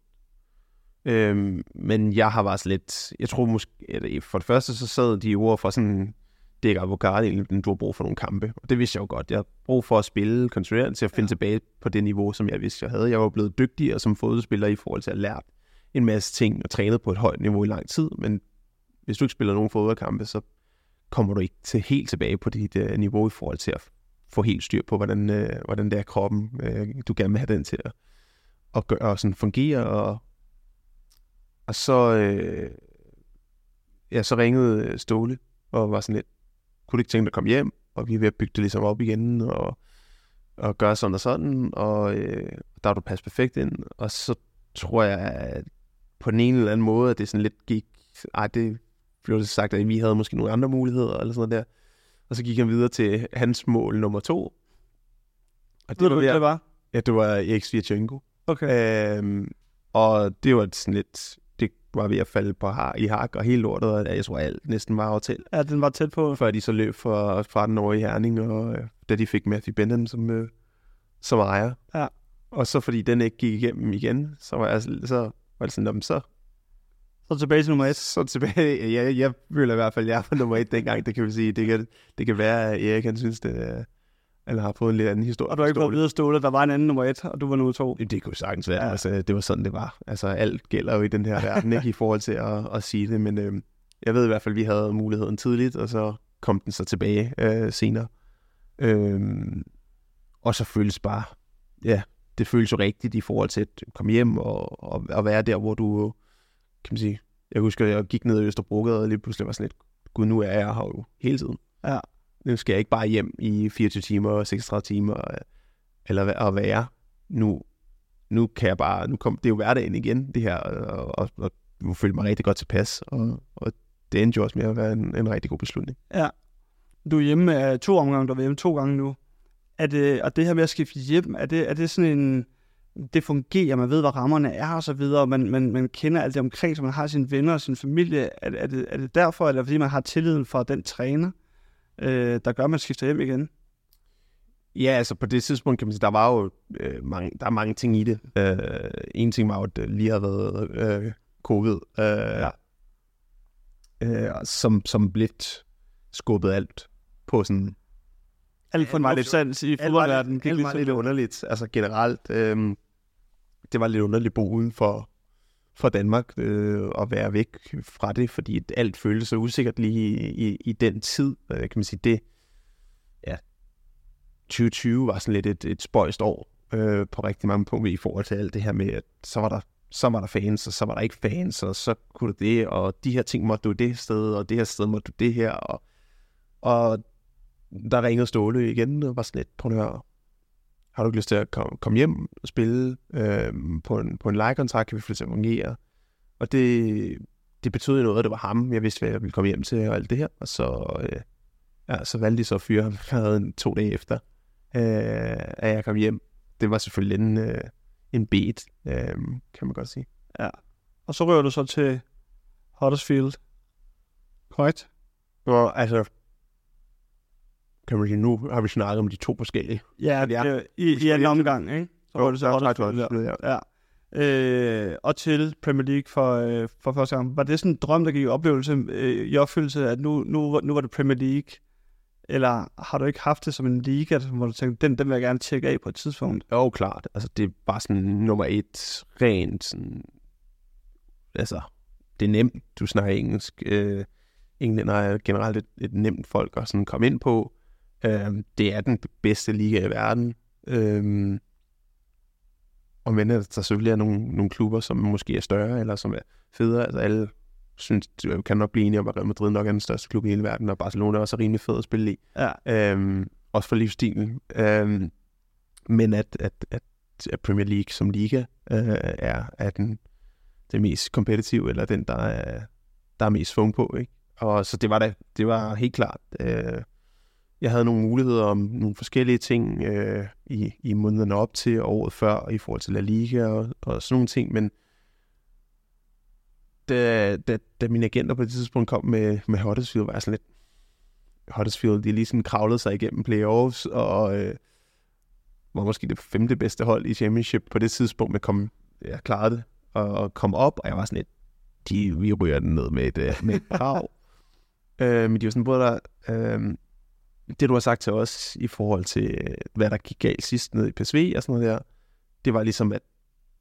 Øhm, men jeg har været lidt, jeg tror måske, for det første så sad de ord for sådan, det er ikke avocado, du har brug for nogle kampe. Og det vidste jeg jo godt. Jeg har brug for at spille kontinuerligt til at finde ja. tilbage på det niveau, som jeg vidste, jeg havde. Jeg var blevet dygtigere som fodboldspiller i forhold til at lære en masse ting og trænet på et højt niveau i lang tid. Men hvis du ikke spiller nogen fodboldkampe, så kommer du ikke til helt tilbage på dit uh, niveau i forhold til at få helt styr på, hvordan, øh, hvordan det er kroppen, øh, du gerne vil have den til at, at gøre, og sådan fungere. Og, og så, øh, ja, så ringede øh, Ståle og var sådan lidt, kunne du ikke tænke dig at komme hjem? Og vi er ved at bygge det ligesom op igen, og, og gøre sådan og sådan, og øh, der er du passet perfekt ind. Og så tror jeg, at på den ene eller anden måde, at det sådan lidt gik, ej, det blev det sagt, at vi havde måske nogle andre muligheder, eller sådan noget der. Og så gik han videre til hans mål nummer to. Og det Ved du, hvad det var? Ja, det var Erik Svirchenko. Okay. Øhm, og det var sådan lidt, det var ved at falde på har, i hak og helt lortet, og jeg tror alt næsten var til. Ja, den var tæt på. Før de så løb for, fra den over i Herning, og øh, da de fik Matthew Benham som, øh, som ejer. Ja. Og så fordi den ikke gik igennem igen, så var, jeg, så var det sådan, så så tilbage til nummer et. Så tilbage, ja, jeg føler i hvert fald, at jeg var nummer et dengang, det kan vi sige. Det kan, det kan være, at Erik han synes, det er, eller har fået en lidt anden historie. Og du har ikke fået videre stålet, der var en anden nummer et, og du var nummer to. Det kunne sagtens være. Ja. Altså, det var sådan, det var. Altså, alt gælder jo i den her verden, ikke, i forhold til at, at sige det. Men øh, jeg ved i hvert fald, at vi havde muligheden tidligt, og så kom den så tilbage øh, senere. Øh, og så føles bare, ja, det føles jo rigtigt i forhold til at komme hjem og, og, og være der, hvor du, kan man sige, jeg husker, jeg gik ned i Østerbrogade, og lige pludselig var sådan lidt, gud, nu er jeg her jo hele tiden. Ja. Nu skal jeg ikke bare hjem i 24 timer og 36 timer, eller at være. Nu, nu kan jeg bare, nu kom, det er jo hverdagen igen, det her, og, og, og nu følte mig rigtig godt tilpas, og, og det endte jo også med at være en, en rigtig god beslutning. Ja. Du er hjemme af to omgange, du er hjemme to gange nu. Er det, og det her med at skifte hjem, er det, er det sådan en, det fungerer, man ved, hvad rammerne er og så videre, man, man, man kender alt det omkring, så man har sine venner og sin familie. Er, er, det, er det derfor, eller fordi man har tilliden for den træner, øh, der gør, at man skifter hjem igen? Ja, altså på det tidspunkt kan man sige, der var jo øh, mange, der er mange ting i det. Øh, en ting var jo, at det lige har været øh, covid, øh, ja. øh, som, som lidt skubbet alt på sådan... Alt for en lidt, i fodboldverdenen. Alt var lidt underligt, altså generelt. Øh, det var lidt underligt at bo uden for, for Danmark øh, at være væk fra det, fordi alt føltes så usikkert lige i, i, i den tid. Øh, kan man sige, det, ja, 2020 var sådan lidt et, et spøjst år øh, på rigtig mange punkter i forhold til alt det her med, at så var der så var der fans, og så var der ikke fans, og så kunne du det, og de her ting måtte du det sted, og det her sted måtte du det her, og, og der ringede Ståle igen, og var sådan lidt, prøv at høre, har du ikke lyst til at komme, komme hjem og spille øh, på en, på en lejekontrakt, kan vi det til at fungere? Og det, det betød noget, at det var ham, jeg vidste, hvad jeg ville komme hjem til og alt det her. Og så, øh, ja, så valgte de så at fyre ham [LAUGHS] en to dage efter, øh, at jeg kom hjem. Det var selvfølgelig en, øh, en bed, øh, kan man godt sige. Ja. Og så rører du så til Huddersfield. Korrekt? Og altså, kan man sige, nu har vi snakket om de to forskellige. Ja, ja. Det, i, i en omgang, ikke? Så var det så også ja. ja. Øh, og til Premier League for, øh, for første gang. Var det sådan en drøm, der gik i oplevelse øh, i opfyldelse, at nu, nu, nu var det Premier League? Eller har du ikke haft det som en liga, hvor du tænkte, den, den vil jeg gerne tjekke af på et tidspunkt? Jo, klart. Altså, det er bare sådan nummer et, rent sådan, altså, det er nemt, du snakker engelsk. Øh, englænder er generelt et, et nemt folk at sådan komme ind på. Øh, det er den bedste liga i verden. Øh, og men der selvfølgelig er nogle, nogle klubber, som måske er større, eller som er federe. Altså alle synes, kan nok blive enige om, at Real Madrid nok er den største klub i hele verden, og Barcelona er også rimelig fed at spille i. Ja. Øhm, også for livsstilen. Øhm, men at, at, at, at Premier League som liga øh, er, er den, den mest kompetitive, eller den, der er, der er mest svung på. Ikke? Og så det var, da, det var helt klart øh, jeg havde nogle muligheder om nogle forskellige ting øh, i, i månederne op til året før i forhold til La Liga og, og sådan nogle ting, men da, da, da mine agenter på det tidspunkt kom med, med Huddersfield, var jeg sådan lidt, Huddersfield, de lige sådan kravlede sig igennem playoffs, og øh, var måske det femte bedste hold i championship på det tidspunkt, men kom, jeg klarede det, og, og kom op, og jeg var sådan lidt, de, vi ryger den ned med et, øh, med et krav. [LAUGHS] øh, men de var sådan, både der, øh, det, du har sagt til os i forhold til, øh, hvad der gik galt sidst ned i PSV og sådan noget der, det var ligesom, at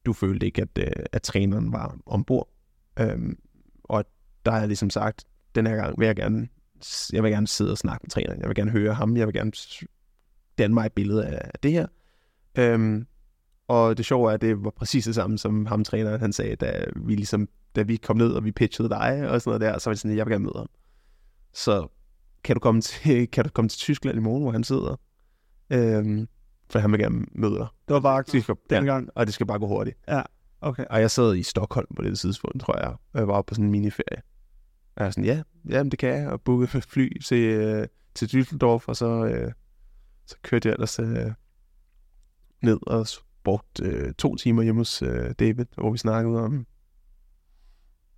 du følte ikke, at, øh, at træneren var ombord. Øhm, og der har jeg ligesom sagt, den her gang vil jeg gerne, jeg vil gerne sidde og snakke med træneren. Jeg vil gerne høre ham. Jeg vil gerne danne mig et billede af, af det her. Øhm, og det sjove er, at det var præcis det samme, som ham træneren han sagde, da vi, ligesom, da vi kom ned, og vi pitchede dig og sådan noget der, så var det sådan, at jeg vil gerne møde ham. Så kan du komme til, [LAUGHS] kan du komme til Tyskland i morgen, hvor han sidder? Øhm, for han vil gerne møde dig. Det var bare aktivt dengang. Ja, og det skal bare gå hurtigt. Ja, okay. Og jeg sad i Stockholm på det tidspunkt, tror jeg. Og jeg var på sådan en miniferie. Og jeg var sådan, ja, jamen det kan jeg. Og booke fly til, øh, til Düsseldorf, og så, øh, så kørte jeg ellers øh, ned og brugte øh, to timer hjemme hos øh, David, hvor vi snakkede om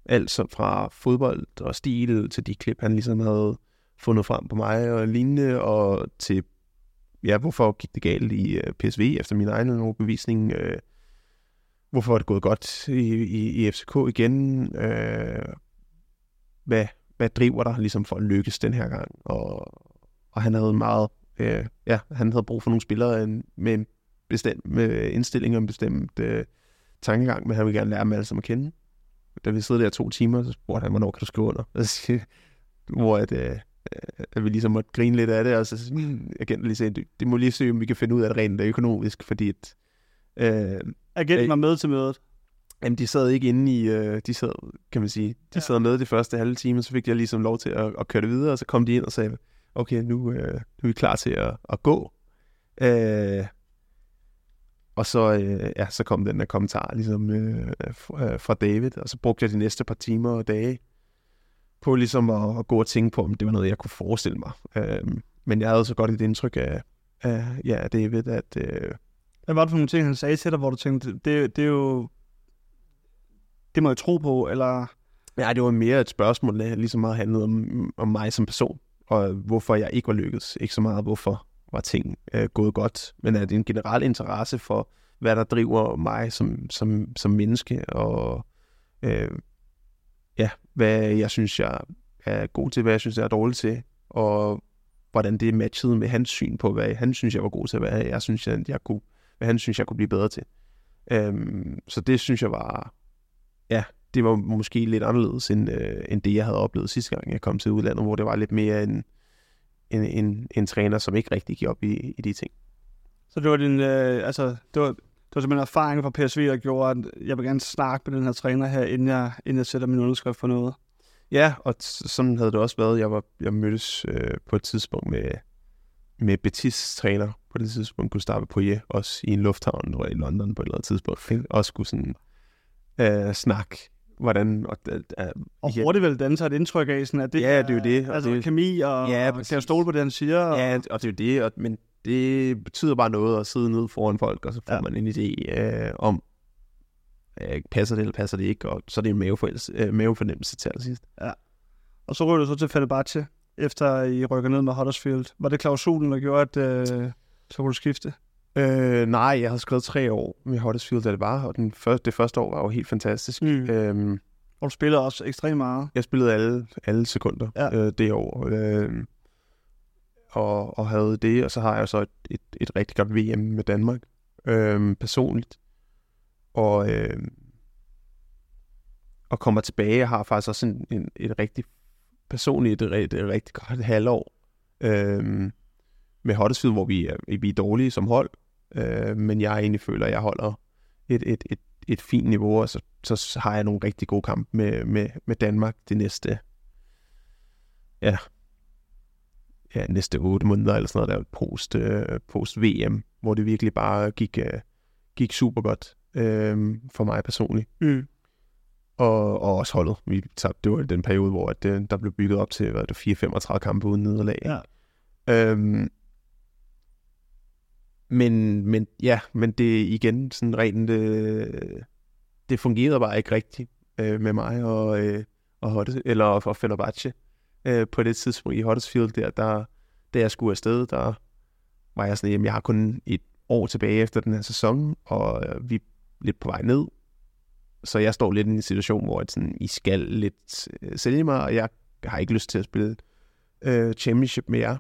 alt så fra fodbold og stil til de klip, han ligesom havde fundet frem på mig og lignende, og til, ja, hvorfor gik det galt i øh, PSV efter min egen overbevisning, Øh, hvorfor er det gået godt i, i, i FCK igen, Øh, hvad, hvad driver dig ligesom for at lykkes den her gang, og, og han havde meget øh, ja, han havde brug for nogle spillere en, med en bestemt med indstilling og en bestemt øh, tankegang, men han ville gerne lære dem alle sammen at kende. Da vi sidder der to timer, så spurgte han, hvornår kan du skrive under? [LAUGHS] Hvor at, øh, at vi ligesom måtte grine lidt af det, og så hmm, agenten lige sagde, det, det må lige se, om vi kan finde ud af det rent økonomisk, fordi at, øh, agenten var med til mødet? Jamen, de sad ikke inde i, øh, de sad, kan man sige, de ja. sad med det første halve time, så fik jeg ligesom lov til at, at køre det videre, og så kom de ind og sagde, okay, nu, øh, nu er vi klar til at, at gå. Øh, og så, øh, ja, så kom den der kommentar ligesom, øh, fra David, og så brugte jeg de næste par timer og dage på ligesom at, at gå og tænke på, om det var noget, jeg kunne forestille mig. Øh, men jeg havde så godt et indtryk af, af ja, David, at... Øh, Hvad var det for nogle ting, han sagde til dig, hvor du tænkte, det, det er jo... Det må jeg tro på, eller... Ja, det var mere et spørgsmål, der lige så meget handlede om, om mig som person, og hvorfor jeg ikke var lykkedes. Ikke så meget, hvorfor var ting øh, gået godt, men er det en generel interesse for, hvad der driver mig som, som, som menneske, og øh, ja, hvad jeg synes, jeg er god til, hvad jeg synes, jeg er dårlig til, og hvordan det matchede med hans syn på, hvad han synes, jeg var god til, hvad jeg synes, jeg, jeg kunne, hvad han synes, jeg kunne blive bedre til. Øhm, så det synes jeg var, ja, det var måske lidt anderledes, end, øh, end det, jeg havde oplevet sidste gang, jeg kom til udlandet, hvor det var lidt mere en, en, en, en træner, som ikke rigtig gik op i, i de ting. Så det var din, øh, altså, det var, det var simpelthen erfaring fra PSV, der gjorde, at jeg vil gerne snakke med den her træner her, inden jeg, inden jeg sætter min underskrift for noget. Ja, og sådan havde det også været. Jeg, var, jeg mødtes øh, på et tidspunkt med, med Betis træner på det tidspunkt, Gustave Poirier, også i en lufthavn i London på et eller andet tidspunkt. Ikke? Også skulle sådan øh, snakke hvordan... Og, uh, og hurtigt vel danne sig et indtryk af, sådan, at det ja, det er jo det. Altså det, kemi, og, ja, og kan jeg stole på det, han siger? Og... Ja, og det er jo det, og, men det betyder bare noget at sidde nede foran folk, og så får ja. man en idé øh, om, øh, passer det eller passer det ikke, og så er det en øh, mavefornemmelse til allersidst. Ja. Og så ryger du så til Fenerbahce, efter I rykker ned med Huddersfield. Var det klausulen, der gjorde, at øh, så kunne du skifte? Øh, nej, jeg havde skrevet tre år med Huddersfield, da det var, og den første, det første år var jo helt fantastisk. Mm. Øhm, og du spillede også ekstremt meget? Jeg spillede alle, alle sekunder ja. øh, det år. Øh, og, og havde det, og så har jeg så et, et, et rigtig godt VM med Danmark, øh, personligt. Og, øh, og kommer tilbage og har faktisk også en, en, et rigtig personligt, et, et, et rigtig godt halvår. Øh, med Huddersfield, hvor vi er, vi er dårlige som hold, øh, men jeg egentlig føler, at jeg holder et, et, et, et fint niveau, og så, så har jeg nogle rigtig gode kampe med, med, med Danmark det næste, ja, ja, næste otte måneder eller sådan noget, der post, øh, post VM, hvor det virkelig bare gik, øh, gik super godt øh, for mig personligt. Mm. Og, og også holdet. Vi tabte, det var den periode, hvor at, øh, der blev bygget op til hvad det, 4-35 kampe uden nederlag. Ja. Øhm, men, men ja, men det igen sådan rent, øh, det fungerede bare ikke rigtigt øh, med mig og, øh, og Hotte, eller for Fenerbahce. Øh, på det tidspunkt i Huddersfield der, der, da jeg skulle afsted, der var jeg sådan, jamen jeg har kun et år tilbage efter den her sæson, og øh, vi er lidt på vej ned. Så jeg står lidt i en situation, hvor jeg sådan, I skal lidt øh, sælge mig, og jeg har ikke lyst til at spille øh, championship med jer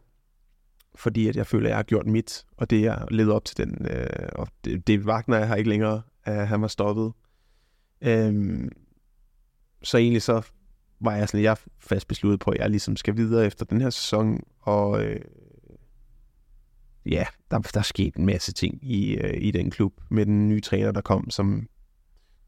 fordi at jeg føler, at jeg har gjort mit, og det jeg leder op til den, øh, og det, det Wagner jeg har ikke længere, at han var stoppet. Øhm, så egentlig så var jeg sådan, jeg fast besluttet på, at jeg ligesom skal videre efter den her sæson, og øh, ja, der, der skete en masse ting i, øh, i den klub med den nye træner, der kom, som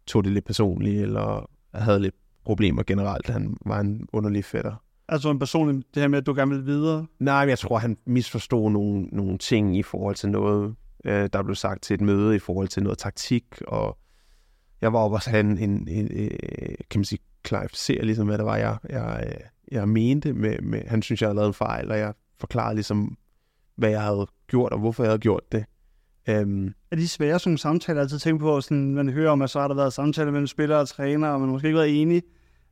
tog det lidt personligt, eller havde lidt problemer generelt. Han var en underlig fætter. Altså en person, det her med, at du gerne vil videre? Nej, men jeg tror, han misforstod nogle, nogle ting i forhold til noget, øh, der blev sagt til et møde, i forhold til noget taktik, og jeg var oppe og have en, en, en, en øh, kan man sige, klarificere ligesom, hvad det var, jeg, jeg, øh, jeg mente med, med, han synes, jeg havde lavet en fejl, og jeg forklarede ligesom, hvad jeg havde gjort, og hvorfor jeg havde gjort det. Um, er de svære sådan samtaler, altid tænke på, sådan, man hører om, at så har der været samtaler mellem spillere og træner, og man måske ikke været enige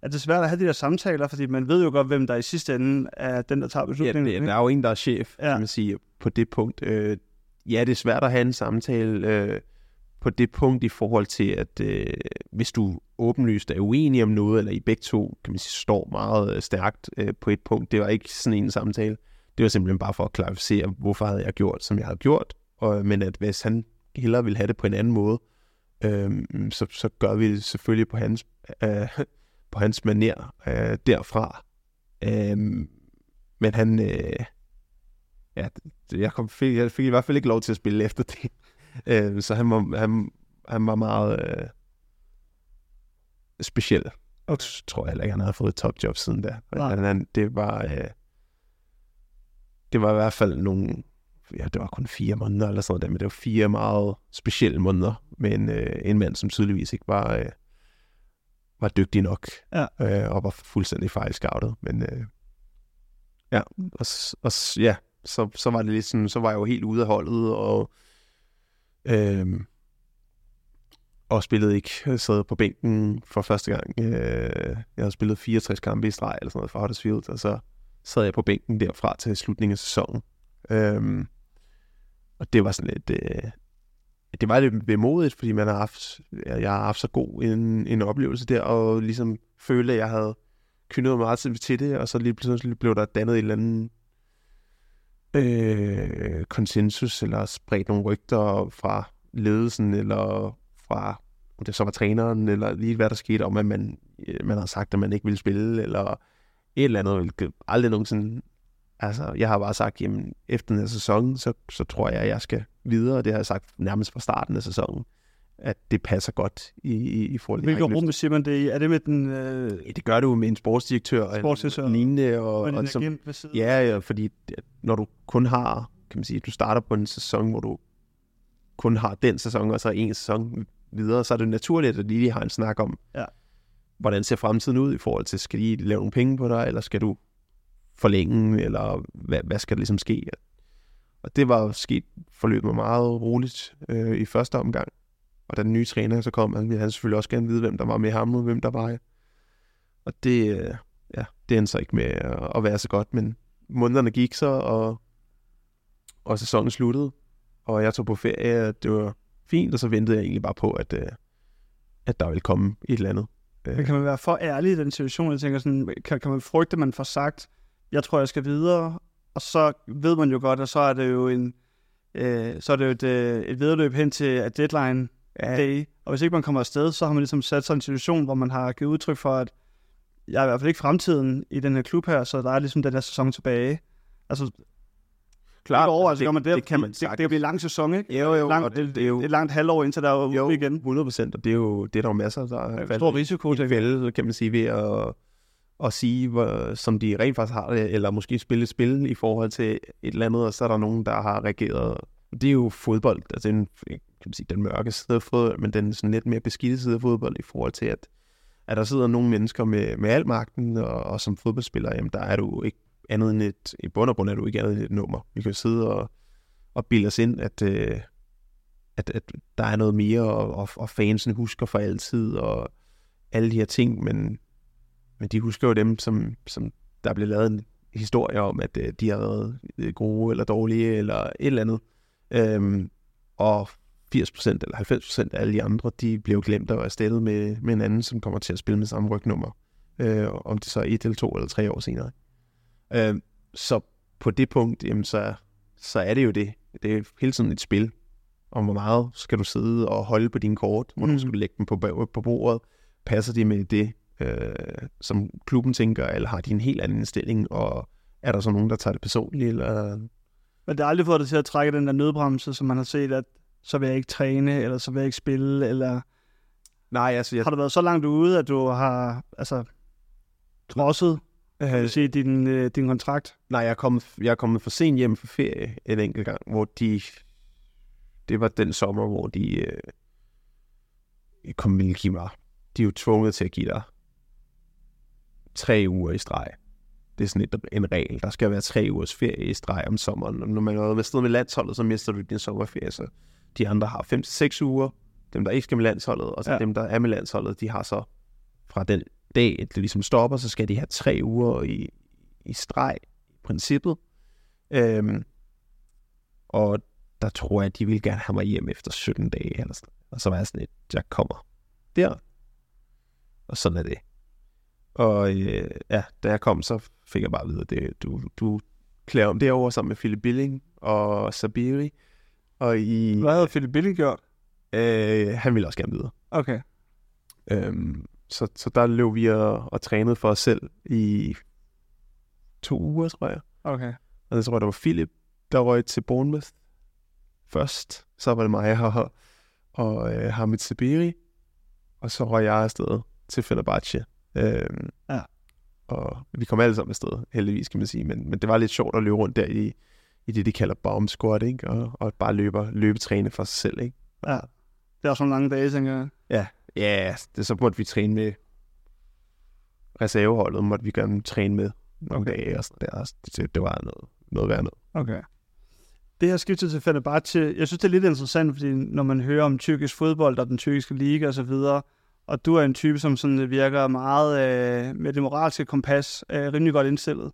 er det svært at have de der samtaler, fordi man ved jo godt, hvem der i sidste ende er den, der tager beslutningen. Ja, det, der er jo en, der er chef, ja. kan man sige, på det punkt. Øh, ja, det er svært at have en samtale øh, på det punkt i forhold til, at øh, hvis du åbenlyst er uenige om noget, eller I begge to, kan man sige, står meget øh, stærkt øh, på et punkt, det var ikke sådan en samtale. det var simpelthen bare for at klarificere, hvorfor havde jeg gjort, som jeg havde gjort, og, men at hvis han hellere ville have det på en anden måde, øh, så, så gør vi det selvfølgelig på hans, øh, på hans manér øh, derfra. Øh, men han, øh, ja, jeg, kom, fik, jeg fik i hvert fald ikke lov til at spille efter det. Øh, så han var, han, han var meget øh, speciel. Og tror jeg heller ikke, han havde fået et topjob siden da. Men han, det var... Øh, det var i hvert fald nogle... Ja, det var kun fire måneder eller sådan noget, men det var fire meget specielle måneder med en, øh, en mand, som tydeligvis ikke var, øh, var dygtig nok. Ja. Øh, og var fuldstændig fejlscoutet. Men øh, ja, og, og ja, så, så var det lidt sådan, så var jeg jo helt ude af holdet, og øh, og spillede ikke. Jeg sad på bænken for første gang. Øh, jeg havde spillet 64 kampe i streg eller sådan noget for Huddersfield, og så sad jeg på bænken derfra til slutningen af sæsonen. Øh, og det var sådan lidt... Øh, det var lidt vemodigt, fordi man har haft, jeg har haft så god en, en oplevelse der, og ligesom følte, at jeg havde kyndet meget til det, og så lige pludselig blev der dannet et eller andet øh, konsensus, eller spredt nogle rygter fra ledelsen, eller fra, om det så var træneren, eller lige hvad der skete, om at man, øh, man har sagt, at man ikke ville spille, eller et eller andet, hvilket aldrig nogensinde Altså, jeg har bare sagt, jamen, efter den her sæson, så, så tror jeg, at jeg skal videre. Det har jeg sagt nærmest fra starten af sæsonen, at det passer godt i, i, i forhold til... Hvilke rum siger man det i? Er det med den... Øh... Ja, det gør du med en sportsdirektør, sportsdirektør og lignende. Og, og, og som, ja, ja, fordi når du kun har, kan man sige, du starter på en sæson, hvor du kun har den sæson, og så en sæson videre, så er det naturligt, at lige har en snak om, ja. hvordan ser fremtiden ud i forhold til, skal de lave nogle penge på dig, eller skal du forlænge, eller hvad, hvad skal der ligesom ske? Og det var sket forløbet meget roligt øh, i første omgang. Og da den nye træner så kom, han ville han selvfølgelig også gerne vide, hvem der var med ham, og hvem der var Og det, øh, ja, det endte så ikke med at, at være så godt, men månederne gik så, og, og sæsonen sluttede, og jeg tog på ferie, det var fint, og så ventede jeg egentlig bare på, at, øh, at der ville komme et eller andet. Men kan man være for ærlig i den situation? Jeg tænker sådan, kan, kan man frygte, at man får sagt, jeg tror, jeg skal videre, og så ved man jo godt, at så er det jo en, øh, så er det jo et, øh, et vedløb hen til at deadline ja. day, og hvis ikke man kommer afsted, så har man ligesom sat sig en situation, hvor man har givet udtryk for, at jeg er i hvert fald ikke fremtiden i den her klub her, så der er ligesom den her sæson tilbage. Altså, Klart, over, altså, det, man det, det, kan man det, det, det bliver en lang sæson, ikke? Jo, jo, lang, og det, det er jo... Et langt halvår, indtil der er jo, igen. 100 procent, og det er jo det er der jo masser, der er stor risiko til. Vel, kan man sige, ved at at sige, hvor, som de rent faktisk har det, eller måske spille et spil i forhold til et eller andet, og så er der nogen, der har reageret. Det er jo fodbold, altså den, kan man sige, den mørke side af fodbold, men den sådan lidt mere beskidte side af fodbold i forhold til, at, at der sidder nogle mennesker med, med al magten, og, og som fodboldspiller, jamen der er du ikke andet end et, i bund og grund er du ikke andet end et nummer. Vi kan sidde og, og bilde os ind, at, øh, at, at der er noget mere, og, og, og fansen husker for altid, og alle de her ting, men men de husker jo dem, som, som der blev lavet en historie om, at øh, de har været øh, gode eller dårlige eller et eller andet. Øhm, og 80% eller 90% af alle de andre, de blev glemt og erstattet med, med en anden, som kommer til at spille med samme rygnummer. Øh, om det så er et eller to eller tre år senere. Øh, så på det punkt, jamen, så, så er det jo det. Det er hele tiden et spil om, hvor meget skal du sidde og holde på dine kort, hvor mm. du skal lægge dem på, på bordet. Passer de med det, øh, som klubben tænker, eller har de en helt anden indstilling, og er der så nogen, der tager det personligt? Eller... Men det har aldrig fået dig til at trække den der nødbremse, som man har set, at så vil jeg ikke træne, eller så vil jeg ikke spille, eller... Nej, altså... Jeg... Har du været så langt ude, at du har altså, trodset øh, sige, din, øh, din kontrakt? Nej, jeg er, kommet, jeg er kommet for sent hjem for ferie en enkelt gang, hvor de... Det var den sommer, hvor de øh, kom ville give mig. De er jo tvunget til at give dig tre uger i streg. Det er sådan et, en regel. Der skal være tre ugers ferie i streg om sommeren. Når man er med med landsholdet, så mister du din sommerferie. Så de andre har 5-6 uger. Dem, der ikke skal med landsholdet, og så ja. dem, der er med landsholdet, de har så fra den dag, det ligesom stopper, så skal de have tre uger i, i streg, i princippet. Øhm, og der tror jeg, at de vil gerne have mig hjem efter 17 dage. Eller sådan. Og så var jeg sådan et, jeg kommer der. Og sådan er det. Og øh, ja, da jeg kom, så fik jeg bare at vide, at det, du, du klæde om derovre sammen med Philip Billing og Sabiri. Og i, Hvad havde Philip Billing gjort? øh, han ville også gerne videre. Okay. Øhm, så, så der løb vi og, og trænede for os selv i to uger, tror jeg. Okay. Og så tror jeg, der var Philip, der røg til Bournemouth først. Så var det mig og, og øh, Hamid Sabiri. Og så røg jeg afsted til Fenerbahce. Øhm, Ja. Og vi kom alle sammen afsted, heldigvis kan man sige. Men, men det var lidt sjovt at løbe rundt der i, i det, de kalder bomb squat, ikke? Og, og bare løbe, løbetræne for sig selv, ikke? Ja. Det er også nogle lange dage, tænker jeg. Ja, ja det, så måtte vi træne med reserveholdet, måtte vi gerne træne med nogle okay. dage og der. Det, det, det var noget, noget værd noget. Okay. Det her skiftet til Fenerbahce, jeg synes, det er lidt interessant, fordi når man hører om tyrkisk fodbold og den tyrkiske liga og så videre, og du er en type, som sådan virker meget øh, med det moralske kompas, øh, rimelig godt indstillet.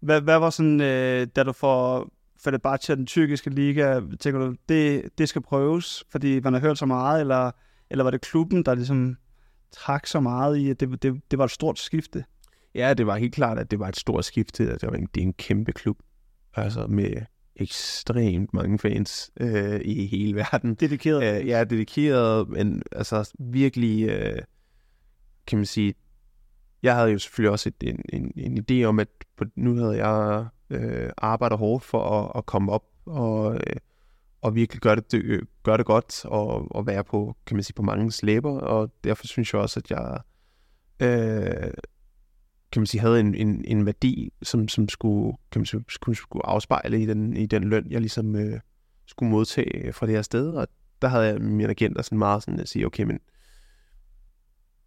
Hvad, hvad var sådan, øh, da du får Fenerbahce og den tyrkiske liga, tænker du, det, det skal prøves, fordi man har hørt så meget, eller, eller var det klubben, der ligesom trak så meget i, at det, det, det var et stort skifte? Ja, det var helt klart, at det var et stort skifte. Det, var en, det er en kæmpe klub. Altså med ekstremt mange fans øh, i hele verden. Dedikeret? Øh, ja, dedikeret, men altså virkelig, øh, kan man sige, jeg havde jo selvfølgelig også et, en, en, en idé om, at på, nu havde jeg øh, arbejdet hårdt for at, at komme op og, øh, og virkelig gøre det, øh, gøre det godt og, og være på, kan man sige, på mange slæber, og derfor synes jeg også, at jeg øh, kan man sige, havde en, en, en værdi, som, som skulle, kan man sige, skulle, skulle afspejle i den, i den løn, jeg ligesom øh, skulle modtage fra det her sted. Og der havde jeg mine agenter sådan meget sådan at sige, okay, men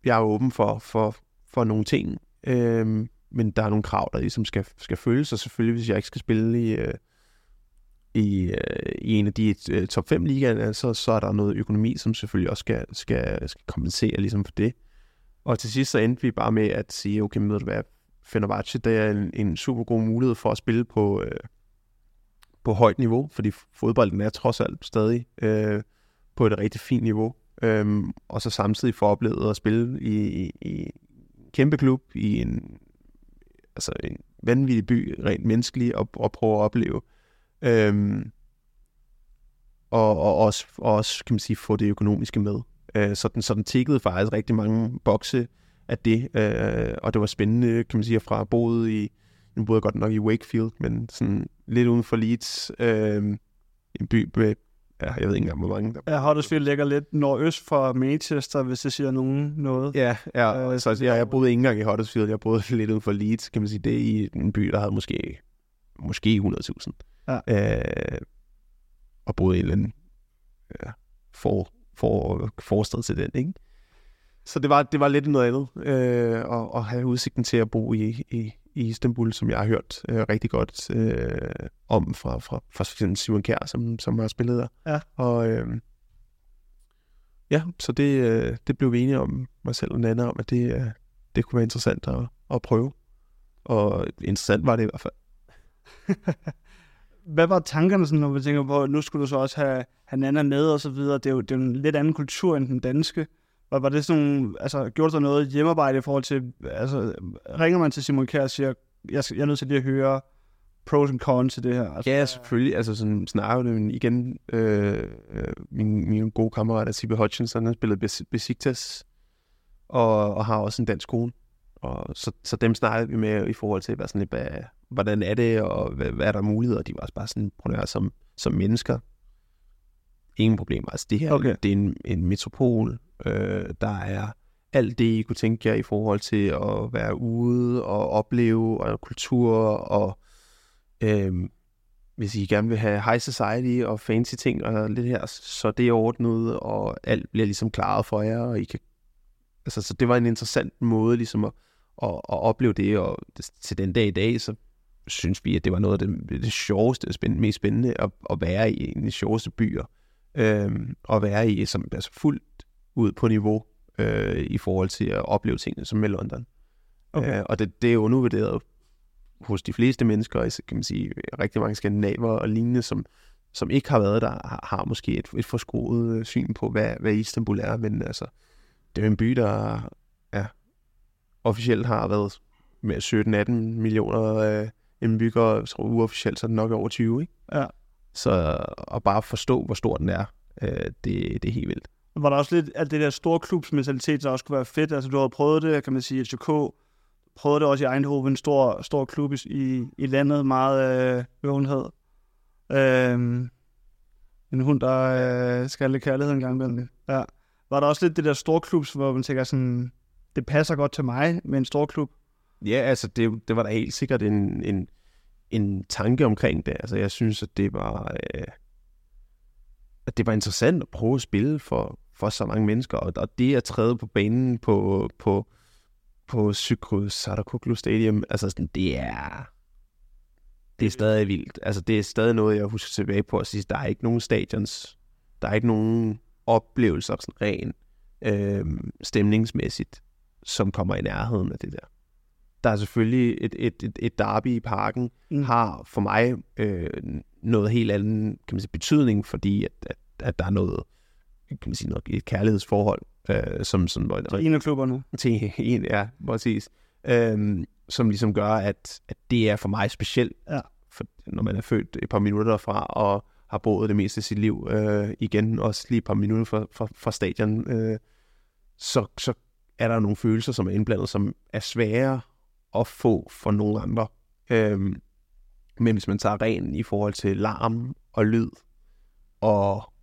jeg er åben for, for, for nogle ting, øh, men der er nogle krav, der ligesom skal, skal følges, og selvfølgelig, hvis jeg ikke skal spille i, øh, i, øh, i en af de øh, top 5 ligaer, så, så er der noget økonomi, som selvfølgelig også skal, skal, skal kompensere ligesom for det. Og til sidst så endte vi bare med at sige, okay, men ved du hvad, Fenerbahce, det er en, en super god mulighed for at spille på, øh, på højt niveau, fordi fodbolden er trods alt stadig øh, på et rigtig fint niveau. Øhm, og så samtidig få oplevet at spille i, i, i en kæmpe klub, i en, altså en vanvittig by, rent menneskelig, og, og prøve at opleve. Øhm, og, og, også, og også, kan man sige, få det økonomiske med. Øh, så, den, så den tikkede faktisk rigtig mange bokse af det, øh, og det var spændende, kan man sige, fra boet i, nu boede jeg godt nok i Wakefield, men sådan lidt uden for Leeds, øh, en by med, ja, jeg ved ikke engang, hvor mange der Ja, Huddersfield ligger lidt nordøst for Manchester, hvis det siger nogen noget. Ja, ja øh, så jeg, jeg boede ikke engang i Huddersfield, jeg boede [LAUGHS] lidt uden for Leeds, kan man sige, det er i en by, der havde måske, måske 100.000. Ja. Øh, og boede i en eller anden ja, for, for, forstad til den, ikke? Så det var, det var lidt noget andet, øh, at, at have udsigten til at bo i, i, i Istanbul, som jeg har hørt øh, rigtig godt øh, om fra, fra, fra for eksempel Simon Kjær, som, som har spillet der. Ja. Og øh, ja, så det, øh, det blev vi enige om, mig selv og Nana, om, at det, øh, det kunne være interessant at, at prøve. Og interessant var det i hvert fald. [LAUGHS] Hvad var tankerne, sådan, når vi tænker på, at nu skulle du så også have, have Nana med og så videre? Det er jo, det er jo en lidt anden kultur end den danske. Var, var det sådan altså, gjorde du noget hjemmearbejde i forhold til, altså, ringer man til Simon Kjær og siger, jeg, jeg er nødt til lige at høre pros and cons til det her? Altså, Ja, selvfølgelig. Altså sådan snakker det men igen. Øh, øh, min, min gode kammerat, Sibe Hutchinson, han Bes- Besiktas, og, og har også en dansk kone. Og så, så dem snakkede vi med i forhold til, hvad sådan, lidt, hvad, hvordan er det, og hvad, hvad er der muligheder. De var også bare sådan, prøv at høre, som, som mennesker. Ingen problemer. Altså det her, Okay. det er en, en metropol. Øh, der er alt det, I kunne tænke jer i forhold til at være ude og opleve, og kultur, og øhm, hvis I gerne vil have high society og fancy ting og lidt her, så det er ordnet, og alt bliver ligesom klaret for jer, og I kan... Altså, så det var en interessant måde ligesom at, at, at opleve det, og til den dag i dag, så synes vi, at det var noget af det, det sjoveste, spændende, mest spændende at, at være i en af de sjoveste byer, øhm, og være i, som altså fuldt ud på niveau øh, i forhold til at opleve tingene som med London. Okay. Øh, og det, det er undervurderet hos de fleste mennesker, kan man sige, rigtig mange skandinaver og lignende, som, som ikke har været der, har, har måske et, et forskroet øh, syn på, hvad, hvad Istanbul er, men altså, det er jo en by, der ja, officielt har været med 17-18 millioner øh, indbyggere, jeg tror uofficielt, så er det nok over 20, ikke? Ja. Så at bare forstå, hvor stor den er, øh, det, det er helt vildt. Var der også lidt af det der store klubsmentalitet, der også kunne være fedt? Altså, du har prøvet det, kan man sige, i FCK, prøvede det også i Eindhoven, en stor, stor klub i, i landet, meget øh, bevågenhed. Øh, en hund, der øh, skal lidt kærlighed en gang imellem. Ja. Var der også lidt det der store klubs, hvor man tænker sådan, det passer godt til mig med en stor klub? Ja, altså det, det var da helt sikkert en, en, en tanke omkring det. Altså jeg synes, at det var, øh, at det var interessant at prøve at spille for, for så mange mennesker. Og, og det at træde på banen på, på, på Sykrus Sadakoglu Stadium, altså sådan, det er, det er stadig vildt. Altså det er stadig noget, jeg husker tilbage på at sige, der er ikke nogen stadions, der er ikke nogen oplevelser sådan ren øh, stemningsmæssigt, som kommer i nærheden af det der. Der er selvfølgelig et, et, et, et derby i parken, mm. har for mig øh, noget helt andet kan man sige, betydning, fordi at, at, at der er noget, kan man sige, noget, et kærlighedsforhold, øh, som, som til en af klubberne. Til en, ja, præcis. Øh, som ligesom gør, at, at det er for mig specielt, ja. for, når man er født et par minutter fra, og har boet det meste af sit liv øh, igen, også lige et par minutter fra, fra, fra stadion, øh, så, så er der nogle følelser, som er indblandet, som er svære at få for nogle andre. Øhm, men hvis man tager ren i forhold til larm og lyd, og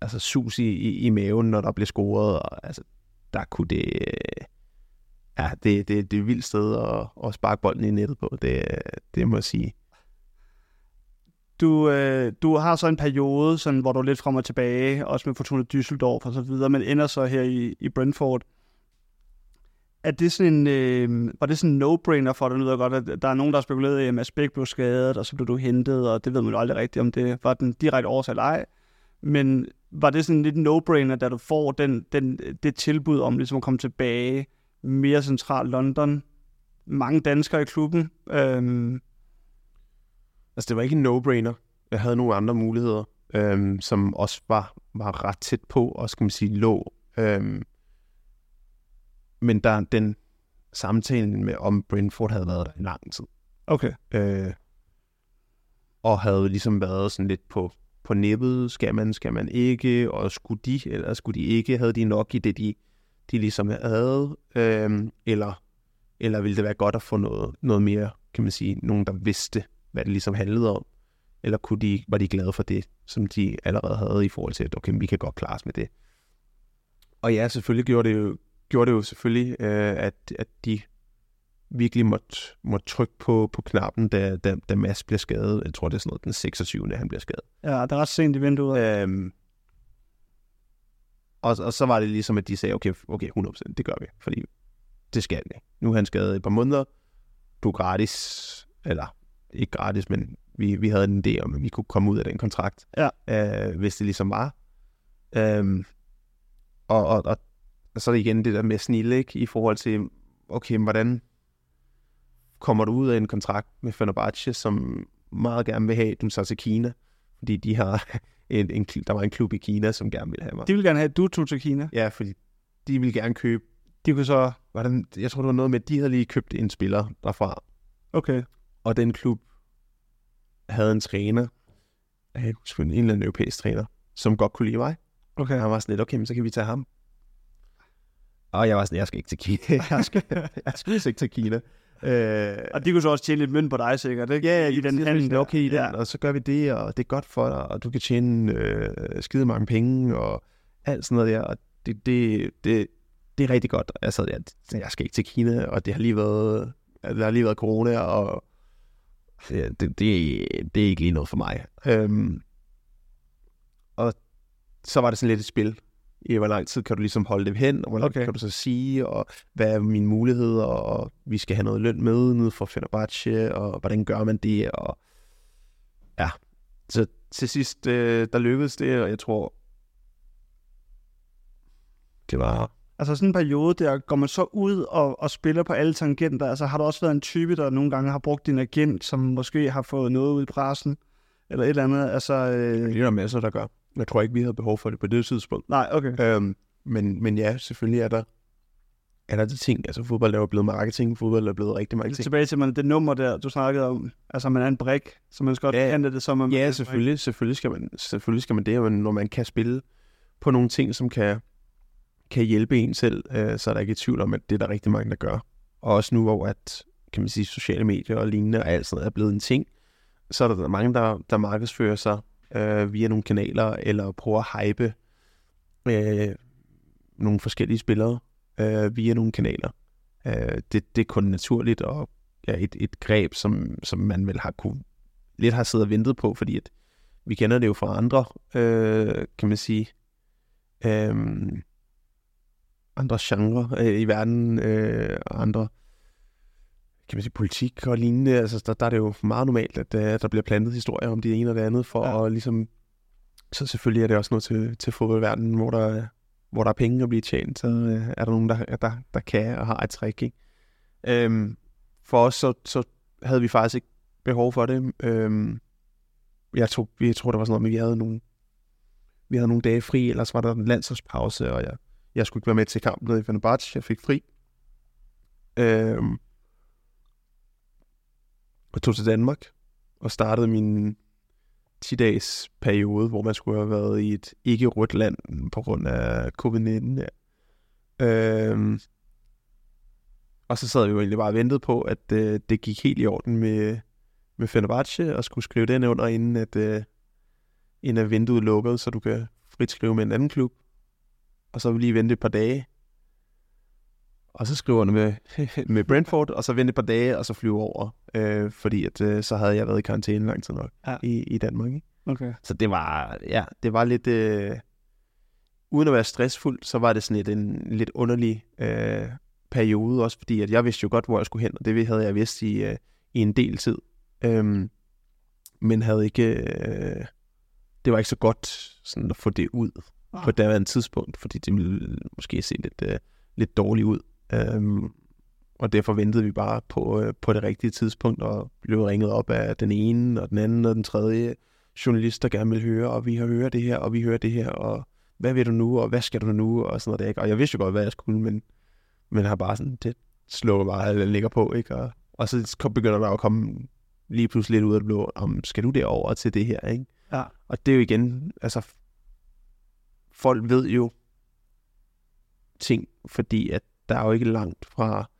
altså sus i, i, i maven, når der bliver scoret, og, altså, der kunne det... Øh, ja, det, det, det er et vildt sted at, at sparke bolden i nettet på, det, det må jeg sige. Du, øh, du har så en periode, sådan, hvor du er lidt frem og tilbage, også med Fortuna Düsseldorf og så videre, men ender så her i, i Brentford er det sådan en, øh, var det sådan en no-brainer for dig? Nu ved jeg godt, at der er nogen, der har spekuleret i, at Mads Bæk blev skadet, og så blev du hentet, og det ved man jo aldrig rigtigt, om det var den direkte årsag eller ej. Men var det sådan lidt no-brainer, da du får den, den, det tilbud om ligesom at komme tilbage mere centralt London? Mange danskere i klubben. Øhm. Altså, det var ikke en no-brainer. Jeg havde nogle andre muligheder, øhm, som også var, var ret tæt på, og skal man sige, lå øhm, men der den samtalen med, om Brentford havde været der i lang tid. Okay. Øh, og havde ligesom været sådan lidt på, på nippet, skal man, skal man ikke, og skulle de, eller skulle de ikke, havde de nok i det, de, de ligesom havde, øh, eller, eller ville det være godt at få noget, noget mere, kan man sige, nogen, der vidste, hvad det ligesom handlede om, eller kunne de, var de glade for det, som de allerede havde i forhold til, at okay, vi kan godt klare os med det. Og ja, selvfølgelig gjorde det jo, gjorde det jo selvfølgelig, øh, at, at de virkelig måtte, måtte trykke på, på knappen, da, da, da Mads bliver skadet. Jeg tror, det er sådan noget den 26. han bliver skadet. Ja, det er ret sent i vinduet. Øhm, og, og så var det ligesom, at de sagde, okay, okay 100%, det gør vi, fordi det skal vi. Nu er han skadet et par måneder, du er gratis, eller ikke gratis, men vi, vi havde en idé om, at vi kunne komme ud af den kontrakt, ja. øh, hvis det ligesom var. Øhm, og, og og så er det igen det der med snille, ikke? I forhold til, okay, hvordan kommer du ud af en kontrakt med Fenerbahce, som meget gerne vil have, at du tager til Kina, fordi de har [LAUGHS] en, en, der var en klub i Kina, som gerne ville have mig. De vil gerne have, at du tog til Kina? Ja, fordi de ville gerne købe. De kunne så... Det, jeg tror, det var noget med, at de havde lige købt en spiller derfra. Okay. Og den klub havde en træner, jeg husker en eller anden europæisk træner, som godt kunne lide mig. Okay. Han var sådan lidt, okay, men så kan vi tage ham. Og jeg var sådan, jeg skal ikke til Kina. [LAUGHS] jeg skal, jeg skal ikke til Kina. Øh, og de kunne så også tjene lidt mønt på dig sikkert, ikke? Ja, i den handel. Okay, i den, ja. og så gør vi det, og det er godt for dig, og du kan tjene øh, skide mange penge, og alt sådan noget der. Og det, det, det, det er rigtig godt. Altså, jeg, jeg skal ikke til Kina, og det har lige været, der har lige været corona, og ja, det, det, det er ikke lige noget for mig. Øhm, og så var det sådan lidt et spil i hvor lang tid kan du ligesom holde dem hen, og hvor okay. kan du så sige, og hvad er mine muligheder, og vi skal have noget løn med nede for Fenerbahce, og hvordan gør man det, og ja, så til sidst, øh, der lykkedes det, og jeg tror, det var... Altså sådan en periode der, går man så ud og, og spiller på alle tangenter, altså har du også været en type, der nogle gange har brugt din agent, som måske har fået noget ud i pressen, eller et eller andet, altså... Øh... Det er der masser, der gør. Jeg tror ikke, vi havde behov for det på det tidspunkt. Nej, okay. Øhm, men, men ja, selvfølgelig er der, er der de ting, altså fodbold er jo blevet marketing, fodbold er blevet rigtig mange Lidt ting. tilbage til man, det nummer der, du snakkede om. Altså, man er en brik, så man skal godt Ja, ja, det som, man Ja, selvfølgelig, selvfølgelig skal man, selvfølgelig skal man det, men når man kan spille på nogle ting, som kan, kan hjælpe en selv, øh, så er der ikke i tvivl om, at det er der rigtig mange, der gør. Og også nu, hvor at, kan man sige, sociale medier og lignende og alt sådan noget er blevet en ting, så er der mange, der, der markedsfører sig øh, via nogle kanaler, eller prøver at hype øh, nogle forskellige spillere øh, via nogle kanaler. Øh, det, det er kun naturligt, og ja, et, et greb, som, som man vel har kunne lidt har siddet og ventet på, fordi at vi kender det jo fra andre, øh, kan man sige, øh, andre genrer øh, i verden, øh, og andre, kan man sige, politik og lignende. Altså, der, der er det jo meget normalt, at øh, der bliver plantet historier om det ene og det andet, for Ja. at ligesom, så selvfølgelig er det også noget til, til fodboldverdenen, hvor der, hvor der er penge at blive tjent, så øh, er der nogen, der, der, der kan og har et trick, ikke? Øhm, for os, så, så havde vi faktisk ikke behov for det. Øhm, jeg, tror, jeg tror, der var sådan noget at vi havde nogle, vi havde nogle dage fri, ellers var der en landsholdspause, og jeg, jeg skulle ikke være med til kampen nede i Fenerbahce. Jeg fik fri. Øhm, og tog til Danmark og startede min 10-dages periode, hvor man skulle have været i et ikke-rødt land på grund af covid-19. Ja. Øhm, og så sad vi jo egentlig bare og ventede på, at øh, det gik helt i orden med, med Fenerbahce, og skulle skrive den under, inden at, øh, inden at vinduet lukkede, så du kan frit skrive med en anden klub. Og så vil vi lige vente et par dage. Og så skriver han med, [LAUGHS] med Brentford, og så vente et par dage, og så flyve over. Øh, fordi at, øh, så havde jeg været i karantæne lang tid nok Ja. i, i Danmark. Ikke? Okay. Så det var, ja, det var lidt, øh, uden at være stressfuldt, så var det sådan lidt en lidt underlig øh, periode, også fordi at jeg vidste jo godt, hvor jeg skulle hen, og det havde jeg vidst i, øh, i en del tid. Øhm, men havde ikke, øh, det var ikke så godt sådan at få det ud Ah. på daværende tidspunkt, fordi det ville måske se lidt, øh, lidt dårligt ud. Øhm, og derfor ventede vi bare på, øh, på det rigtige tidspunkt, og blev ringet op af den ene, og den anden, og den tredje journalist, der gerne vil høre, og vi har hørt det her, og vi hører det her, og hvad vil du nu, og hvad skal du nu, og sådan noget der, ikke? Og jeg vidste jo godt, hvad jeg skulle, men, men har bare sådan, det slukker bare, eller ligger på, ikke? Og, og så kom- begynder der at komme lige pludselig lidt ud af det blå, om skal du derover til det her, ikke? Ja. Og det er jo igen, altså, folk ved jo ting, fordi at der er jo ikke langt fra,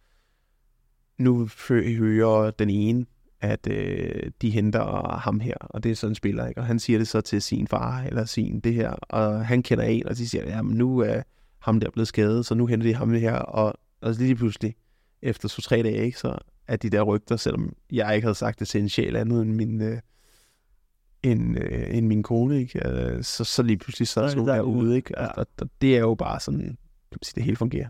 nu hører den ene, at øh, de henter ham her, og det er sådan en spiller, ikke? og han siger det så til sin far, eller sin det her, og han kender en, og de siger, ja, men nu er ham der blevet skadet, så nu henter de ham her, og, og lige pludselig, efter to-tre dage, ikke, så er de der rygter, selvom jeg ikke havde sagt det til en sjæl andet end min, øh, end, øh, end min kone, ikke? Øh, så, så lige pludselig så er er der ude, ikke? Ja. Og, og, og, det er jo bare sådan, kan man sige, det hele fungerer.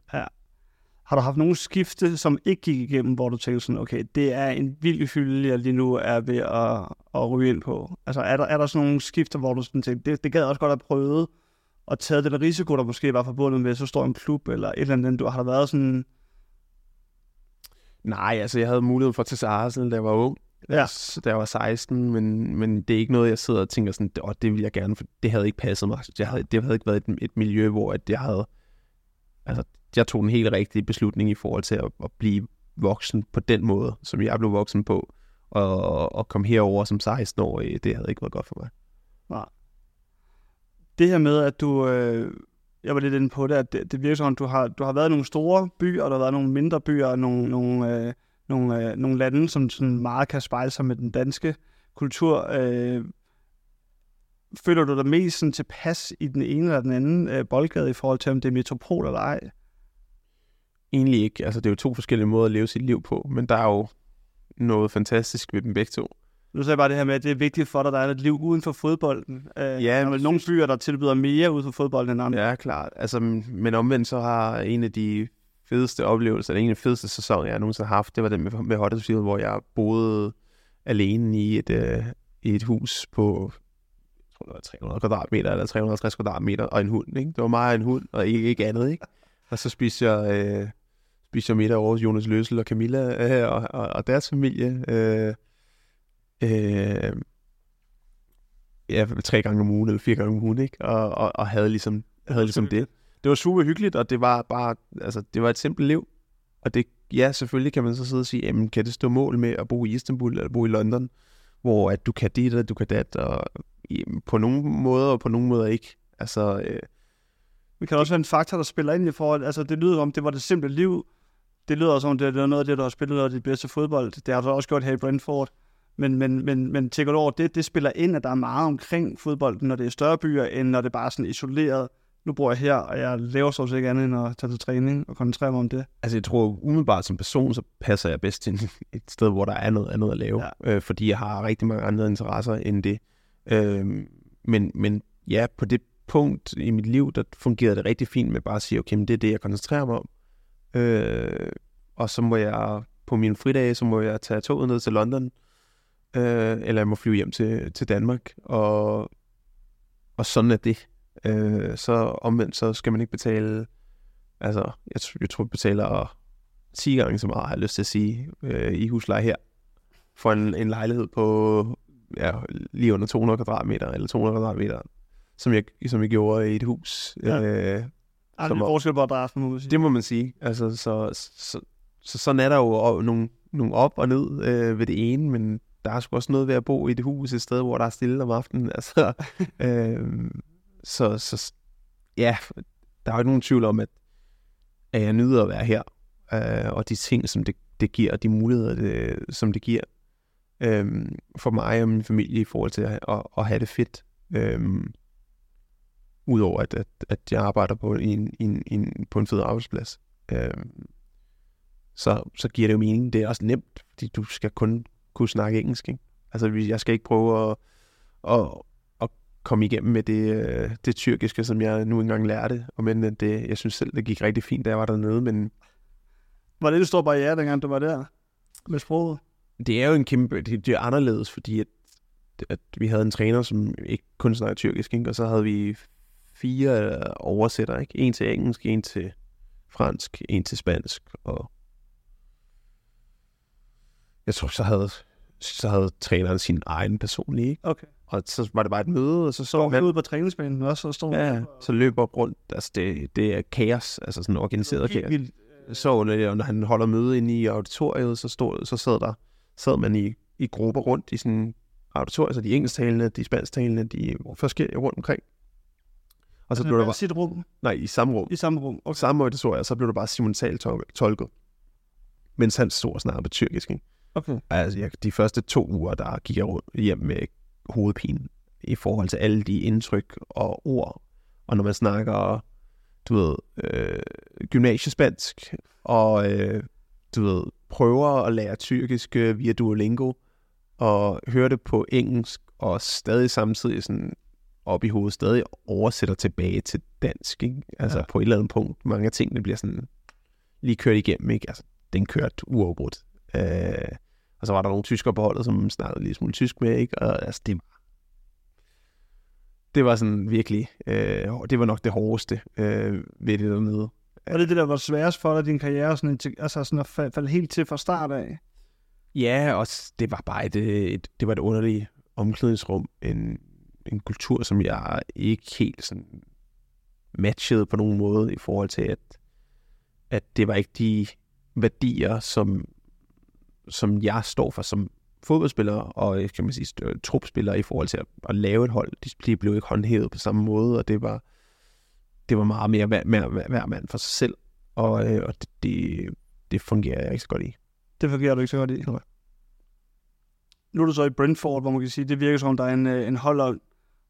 Har du haft nogle skifte, som ikke gik igennem, hvor du tænkte sådan, okay, det er en vild fylde, jeg lige nu er ved at, at ryge ind på? Altså, er der, er der sådan nogle skifter, hvor du sådan tænkte, det, det gad jeg også godt have prøvet, og taget den risiko, der måske var forbundet med så stor en klub, eller et eller andet, du har der været sådan, Nej, altså jeg havde muligheden for at tage til Arsenal, da jeg var ung. Ja. Så Da jeg var 16, men, men det er ikke noget, jeg sidder og tænker sådan, åh, det vil jeg gerne, for det havde ikke passet mig. Jeg havde, det havde ikke været et, et miljø, hvor at jeg havde, altså jeg tog den helt rigtige beslutning i forhold til at, at blive voksen på den måde, som jeg blev voksen på. Og, og komme herover som 16-årig, det havde ikke været godt for mig. Nej. det her med, at du, øh, jeg var lidt inde på det, at det, det virker som, du har, du har været i nogle store byer, og der har været nogle mindre byer, og nogle, nogle, øh, nogle, øh, nogle lande, som sådan meget kan spejle sig med den danske kultur. Øh, føler du dig mest sådan tilpas i den ene eller den anden øh, boldgade i forhold til, om det er metropol eller ej? Egentlig ikke. Altså det er jo to forskellige måder at leve sit liv på, men der er jo noget fantastisk ved dem begge to. Nu sagde jeg bare det her med, at det er vigtigt for dig, at der er et liv uden for fodbolden. Øh, Ja, der er vel nogle byer, der tilbyder mere uden for fodbolden end andre. Ja, klart. Altså, men omvendt så har en af de fedeste oplevelser, eller en af de fedeste sæsoner, jeg nogensinde har haft, det var den med, med Huddersfield, hvor jeg boede alene i et, øh, i et hus på tror, det var 300 kvadratmeter eller 350 kvadratmeter, og en hund. Ikke? Det var og en hund, og ikke, ikke andet. Ikke? Og så spiste jeg, øh, spiste jeg middag over Jonas Løsel og Camilla øh, og, og, og deres familie. Øh, øh, ja, tre gange om ugen, eller fire gange om ugen, ikke? Og, og, og havde ligesom, havde ligesom det. Det var super hyggeligt, og det var bare, altså, det var et simpelt liv. Og det, ja, selvfølgelig kan man så sidde og sige, jamen, kan det stå mål med at bo i Istanbul eller bo i London, hvor at du kan dit og du kan dat, og jamen, på nogle måder og på nogle måder ikke. Altså, øh, det kan også være en faktor, der spiller ind i forhold. Altså, det lyder om, det var det simple liv. Det lyder som, det er noget af det, du har spillet noget af dit bedste fodbold. Det har du også gjort her i Brentford. Men, men, men, men tænker du over, det, det spiller ind, at der er meget omkring fodbolden, når det er større byer, end når det er bare sådan isoleret. Nu bor jeg her, og jeg laver så ikke andet end at tage til træning og koncentrere mig om det. Altså jeg tror umiddelbart som person, så passer jeg bedst til [LAUGHS] et sted, hvor der er noget andet at lave. Ja. Øh, fordi jeg har rigtig mange andre interesser end det. Øh, men, men ja, på det punkt i mit liv, der fungerede det rigtig fint med bare at sige, okay, men det er det, jeg koncentrerer mig om. Øh, og så må jeg på mine fridage, så må jeg tage toget ned til London, øh, eller jeg må flyve hjem til, til Danmark, og, og sådan er det. Øh, så omvendt, så skal man ikke betale, altså, jeg, jeg tror, jeg betaler 10 gange så meget, har jeg lyst til at sige, øh, i husleje her, for en, en lejlighed på ja, lige under 200 kvadratmeter, eller 200 kvadratmeter, som jeg, som jeg gjorde i et hus. Ja. Øh, er det forskel på må man sige. Det må man sige. Altså, så, så, så, så sådan er der jo nogle, nogle op og ned øh, ved det ene, men der er sgu også noget ved at bo i et hus et sted, hvor der er stille om aftenen. [LAUGHS] Altså, [LAUGHS] øh, så, så ja, der er jo ikke nogen tvivl om, at, at jeg nyder at være her, øh, og de ting, som det, det giver, og de muligheder, det, som det giver øh, for mig og min familie i forhold til at, at, at have det fedt. Øh, Udover at, at, at jeg arbejder på en, en, en, på en fed arbejdsplads. Øh, så, så giver det jo mening. Det er også nemt, fordi du skal kun kunne snakke engelsk. Ikke? Altså, jeg skal ikke prøve at, at, at komme igennem med det, øh, det tyrkiske, som jeg nu engang lærte. Og men øh, det, jeg synes selv, det gik rigtig fint, da jeg var dernede. Men... Var det en stor barriere, dengang du var der med sproget? Det er jo en kæmpe... Det, det er anderledes, fordi at, at vi havde en træner, som ikke kun snakker tyrkisk, ikke? og så havde vi fire oversætter, ikke? En til engelsk, en til fransk, en til spansk, og jeg tror, så havde, så havde træneren sin egen personlige, ikke? Okay. Og så var det bare et møde, og så så man... ud på træningsbanen også, og stod Ja, så løb op rundt. Altså, det, det er kaos, altså sådan organiseret kaos. Vildt. Så når, når han holder møde inde i auditoriet, så, stod, så sad der sad man i, i grupper rundt i sådan auditoriet, så de engelsktalende, de spansktalende, de forskellige rundt omkring. Og så blev der bare... sit rum? Nej, i samme rum. I samme rum, okay. Samme auditorium, og så blev der bare simultalt tolket. Mens han stod og snakkede på tyrkisk, ikke? Okay. Altså, jeg, de første to uger, der gik jeg hjem med hovedpine i forhold til alle de indtryk og ord. Og når man snakker, du ved, øh, gymnasiespansk, og øh, du ved, prøver at lære tyrkisk øh, via Duolingo, og hører det på engelsk, og stadig samtidig sådan op i hovedet stadig oversætter tilbage til dansk. Ikke? Altså ja. på et eller andet punkt, mange af tingene bliver sådan lige kørt igennem. Ikke? Altså, den kørte uafbrudt. Øh, og så var der nogle tyskere på holdet, som snakkede lige smule tysk med, ikke? og altså, det var, det var sådan virkelig, øh, det var nok det hårdeste øh, ved det dernede. Og det det, der var sværest for dig, din karriere, sådan, altså sådan at falde helt til fra start af? Ja, og det var bare et, et, det var et underligt omklædningsrum, en, en kultur, som jeg ikke helt sådan matchede på nogen måde i forhold til, at, at det var ikke de værdier, som, som jeg står for som fodboldspiller og øh, kan man sige, øh, trupspiller i forhold til at, at lave et hold. De blev ikke håndhævet på samme måde, og det var, det var meget mere hver, hver, hver mand for sig selv, og, øh, og det, det, det fungerer jeg ikke så godt i. Det fungerer du ikke så godt i? Nej. Nu er du så i Brentford, hvor man kan sige, det virker som, der er en, en hold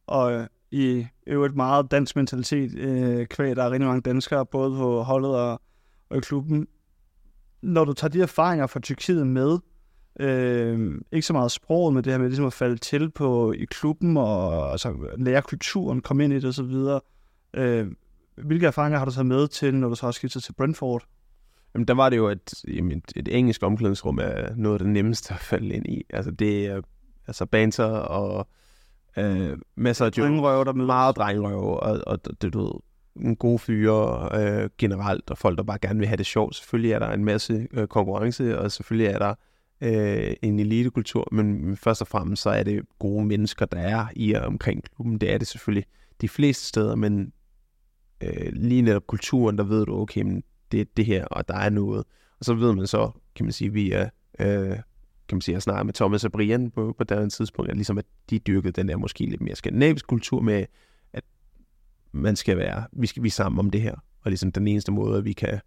og i øvrigt meget dansk mentalitet, øh, kvæg, der er rigtig mange danskere, både på holdet og, og i klubben. Når du tager de erfaringer fra Tyrkiet med, øh, ikke så meget sproget, men det her med ligesom at falde til på i klubben, og altså, lære kulturen, komme ind i det osv., øh, hvilke erfaringer har du taget med til, når du så har skiftet til Brentford? Jamen, der var det jo, at jamen, et, et engelsk omklædningsrum er noget af det nemmeste at falde ind i. Altså, det er altså banter og Øh, masser af drengerøv, der Meget drengerøv, og, og det, du ved, en gode fyre øh, generelt, og folk, der bare gerne vil have det sjovt. Selvfølgelig er der en masse øh, konkurrence, og selvfølgelig er der øh, en elitekultur, men først og fremmest så er det gode mennesker, der er i og omkring klubben. Det er det selvfølgelig de fleste steder, men øh, lige netop kulturen, der ved du, okay, men det er det her, og der er noget. Og så ved man så, kan man sige, via, øh, kan man sige, jeg snakkede med Thomas og Brian på, på det tidspunkt, at ligesom at de dyrkede den der måske lidt mere skandinavisk kultur med, at man skal være, vi skal vi sammen om det her. Og ligesom den eneste måde, at vi kan,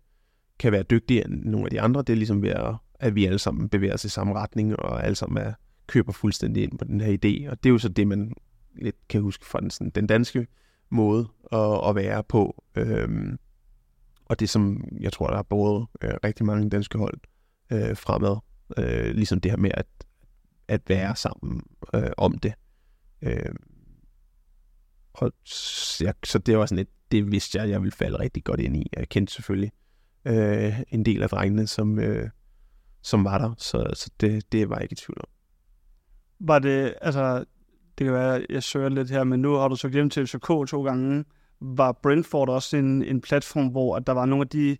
kan være dygtigere end nogle af de andre, det er ligesom ved at, at vi alle sammen bevæger os i samme retning, og alle sammen er, køber fuldstændig ind på den her idé. Og det er jo så det, man lidt kan huske fra den, sådan, den danske måde at, at være på. Øhm, og det, som jeg tror, der har båret øh, rigtig mange danske hold øh, fremad. Øh, ligesom det her med at, at være sammen øh, om det. Øh, og ja, så det var sådan et, det vidste jeg, jeg ville falde rigtig godt ind i. Jeg kendte selvfølgelig øh, en del af drengene, som, øh, som var der, så, så det, det var jeg ikke i tvivl om. Var det, altså, det kan være, jeg søger lidt her, men nu har du så hjem til FCK to gange. Var Brentford også en, en platform, hvor at der var nogle af de,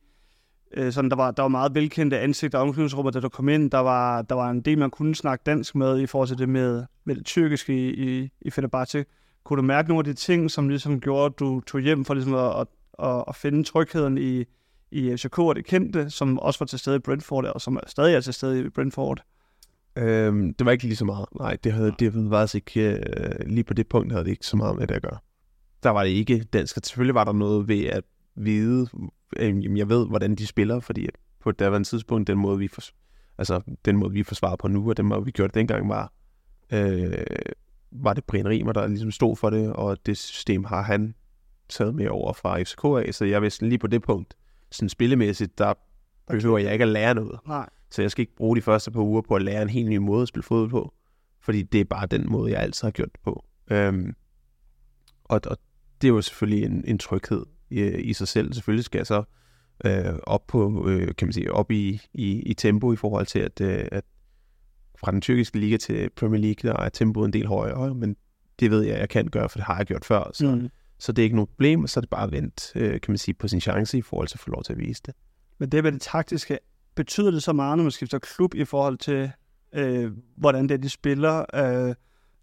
øh, sådan, der, var, der var meget velkendte ansigter og omklædningsrummet, da du kom ind. Der var, der var en del, man kunne snakke dansk med i forhold til det med, med det tyrkiske i, i, i Fenerbahce. Kunne du mærke nogle af de ting, som ligesom gjorde, at du tog hjem for ligesom at, at, at, at finde trygheden i, i FCK og det kendte, som også var til stede i Brentford, og som stadig er til stede i Brentford? Øhm, det var ikke lige så meget. Nej, det havde, det havde faktisk ikke, øh, lige på det punkt havde det ikke så meget med det at gøre. Der var det ikke dansk. Selvfølgelig var der noget ved at vide, øh, jeg ved, hvordan de spiller, fordi på var en tidspunkt, den måde, vi, for, altså, den måde, vi forsvarede på nu, og den måde, vi gjorde det dengang, var, øh, var det Brian Riemer, der ligesom stod for det, og det system har han taget med over fra FCK af, så jeg vidste lige på det punkt, sådan spillemæssigt, der behøver jeg ikke at lære noget. Nej. Så jeg skal ikke bruge de første par uger på at lære en helt ny måde at spille fodbold på, fordi det er bare den måde, jeg altid har gjort det på. Øhm, og, og det er jo selvfølgelig en, en tryghed i, i sig selv. Selvfølgelig skal jeg så øh, op på, øh, kan man sige, op i, i, i tempo i forhold til, at, øh, at fra den tyrkiske liga til Premier League, der er tempoet en del højere, men det ved jeg, jeg kan gøre, for det har jeg gjort før. Så, mm. så det er ikke noget problem, og så er det bare at vente, øh, kan man sige, på sin chance i forhold til at få lov til at vise det. Men det med det taktiske, betyder det så meget, når man skifter klub i forhold til, øh, hvordan det er, de spiller? Øh,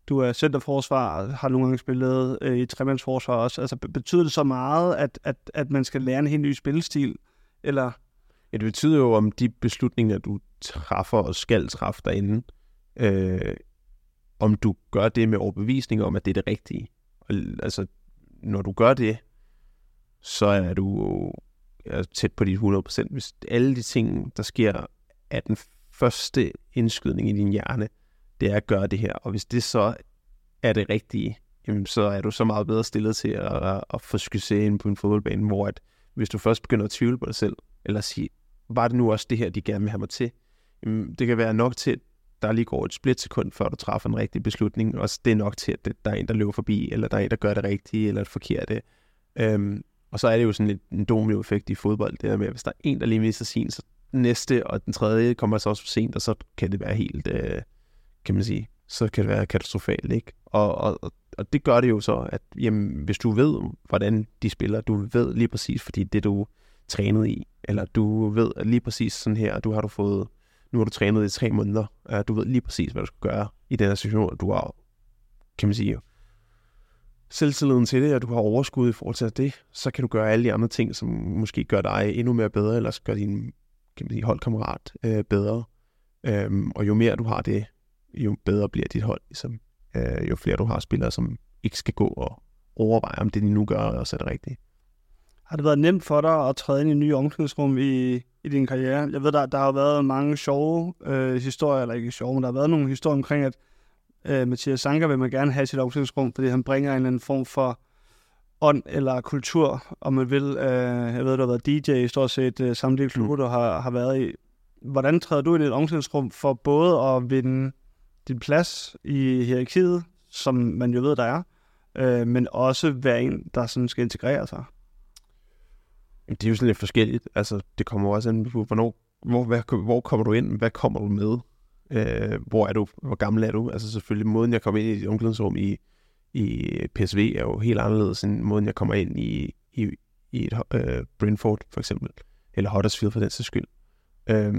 du er centerforsvar, har nogle gange spillet øh, i tremandsforsvar også. Altså, betyder det så meget, at, at, at man skal lære en helt ny spillestil? Eller? Ja, det betyder jo, om de beslutninger, du træffer og skal træffe derinde, øh, om du gør det med overbevisning om, at det er det rigtige. Og, altså, når du gør det, så er du er tæt på dit 100%. Hvis alle de ting, der sker, er den første indskydning i din hjerne, det er at gøre det her. Og hvis det så er det rigtige, jamen, så er du så meget bedre stillet til at, at, at få succes ind på en fodboldbane, hvor at, hvis du først begynder at tvivle på dig selv, eller sige, var det nu også det her, de gerne vil have mig til? Jamen, det kan være nok til, at der lige går et splitsekund, før du træffer en rigtig beslutning, og det er nok til, at der er en, der løber forbi, eller der er en, der gør det rigtige, eller det forkerte. Øhm, og så er det jo sådan lidt en dominoeffekt i fodbold, det der med, at hvis der er en, der lige mister sin, så næste og den tredje kommer så også for sent, og så kan det være helt, øh, kan man sige, så kan det være katastrofalt, ikke? Og, og, og det gør det jo så, at jamen, hvis du ved, hvordan de spiller, du ved lige præcis, fordi det du trænet i, eller du ved lige præcis sådan her, du har du fået, nu har du trænet i tre måneder, øh, du ved lige præcis, hvad du skal gøre i den her situation, du har, kan man sige, selvtilliden til det, og du har overskud i forhold til det, så kan du gøre alle de andre ting, som måske gør dig endnu mere bedre, eller gør din kan man sige, holdkammerat øh, bedre. Øhm, og jo mere du har det, jo bedre bliver dit hold. Ligesom, øh, jo flere du har spillere, som ikke skal gå og overveje, om det de nu gør, også er det rigtige. Har det været nemt for dig at træde ind i en ny omklædningsrum i, i din karriere? Jeg ved, der, der har været mange sjove øh, historier, eller ikke sjove, men der har været nogle historier omkring, at øh, Mathias Sanker vil man gerne have sit omklædningsrum, fordi han bringer en eller anden form for ånd eller kultur, om man vil. Øh, jeg ved, du har været DJ i stort set øh, samtlige klubber, mm. du har, har været i. Hvordan træder du ind i et omklædningsrum for både at vinde din plads i hierarkiet, som man jo ved, der er, øh, men også være en, der sådan skal integrere sig? Det er jo sådan lidt forskelligt. Altså, det kommer også an på, hvornår, hvor, hvad, hvor kommer du ind? Hvad kommer du med? Øh, hvor er du? Hvor gammel er du? Altså selvfølgelig, måden jeg kommer ind i et ungdomsrum i, i PSV er jo helt anderledes end måden jeg kommer ind i, i, i et øh, Brentford for eksempel, eller Huddersfield for den sags skyld. Øh,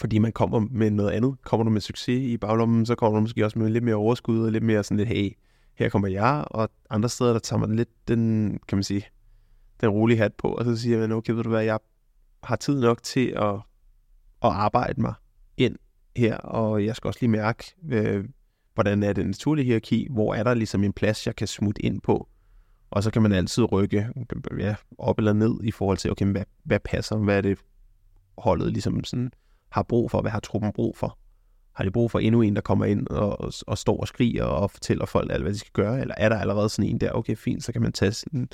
fordi man kommer med noget andet. Kommer du med succes i baglommen, så kommer du måske også med lidt mere overskud, og lidt mere sådan lidt, hey, her kommer jeg, og andre steder, der tager man lidt den, kan man sige, den rolige hat på, og så siger man, okay, ved du hvad, jeg har tid nok til at, at arbejde mig ind her, og jeg skal også lige mærke, øh, hvordan er det naturlige hierarki, hvor er der ligesom en plads, jeg kan smutte ind på, og så kan man altid rykke ja, op eller ned i forhold til, okay, hvad, hvad passer, hvad er det holdet ligesom sådan har brug for, hvad har truppen brug for? Har de brug for endnu en, der kommer ind og, og, og står og skriger og fortæller folk alt, hvad de skal gøre? Eller er der allerede sådan en der, okay, fint, så kan man tage sådan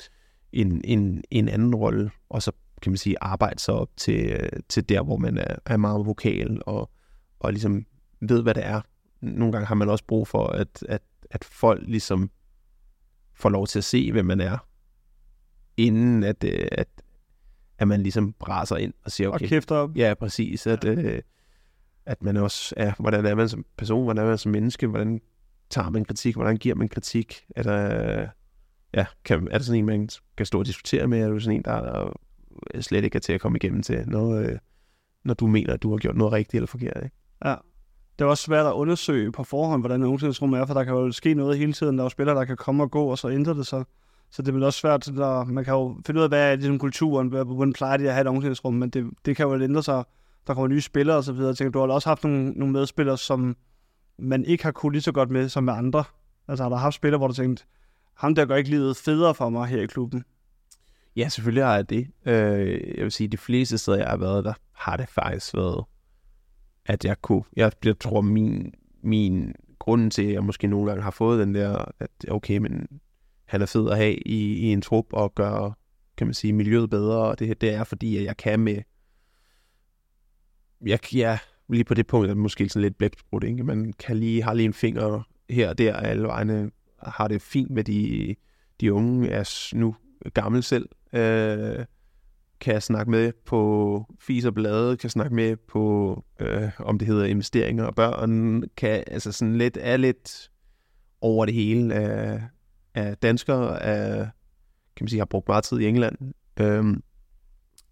en, en, en anden rolle, og så kan man sige, arbejde sig op til, til der, hvor man er, er meget vokal og, og ligesom ved, hvad det er. Nogle gange har man også brug for, at, at, at folk ligesom får lov til at se, hvem man er, inden at, øh, at, at man ligesom braser ind og siger, okay. Og kæfter op. Ja, præcis. At, ja. Øh, at man også er, hvordan er man som person, hvordan er man som menneske, hvordan tager man kritik, hvordan giver man kritik, er der, ja, kan, er der sådan en, man kan stå og diskutere med, er du sådan en, der slet ikke er til at komme igennem til, når, øh, når du mener, at du har gjort noget rigtigt eller forkert, ikke? Ja. Det er også svært at undersøge på forhånd, hvordan omklædningsrum er, for der kan jo ske noget hele tiden. Der er jo spillere, der kan komme og gå, og så ændre det sig. Så det er vel også svært, der, man kan jo finde ud af, hvad er ligesom kulturen, hvordan plejer de at have et omklædningsrum, men det, det kan jo ændre sig. Der kommer nye spillere og så videre. Jeg tænker, du har også haft nogle, nogle medspillere, som man ikke har kunnet lige så godt med som med andre. Altså har der haft spillere, hvor du tænkte, ham der gør ikke livet federe for mig her i klubben? Ja, selvfølgelig har jeg det. Øh, jeg vil sige, de fleste steder, jeg har været, der har det faktisk været, at jeg kunne. Jeg, jeg tror, min, min grund til, at jeg måske nogle gange har fået den der, at okay, men han er fed at have i, i en trup og gøre, kan man sige, miljøet bedre, og det, det er fordi, at jeg kan med, jeg, ja, lige på det punkt er det måske sådan lidt blæbsbrudt, ikke? Man kan lige, har lige en finger her og der, alle vegne har det fint med de, de unge, er nu gammel selv, øh, kan jeg snakke med på fis og blade, kan snakke med på, øh, om det hedder investeringer og børn, kan altså sådan lidt, er lidt over det hele Øh, af danskere, af, kan man sige, har brugt meget tid i England, øh,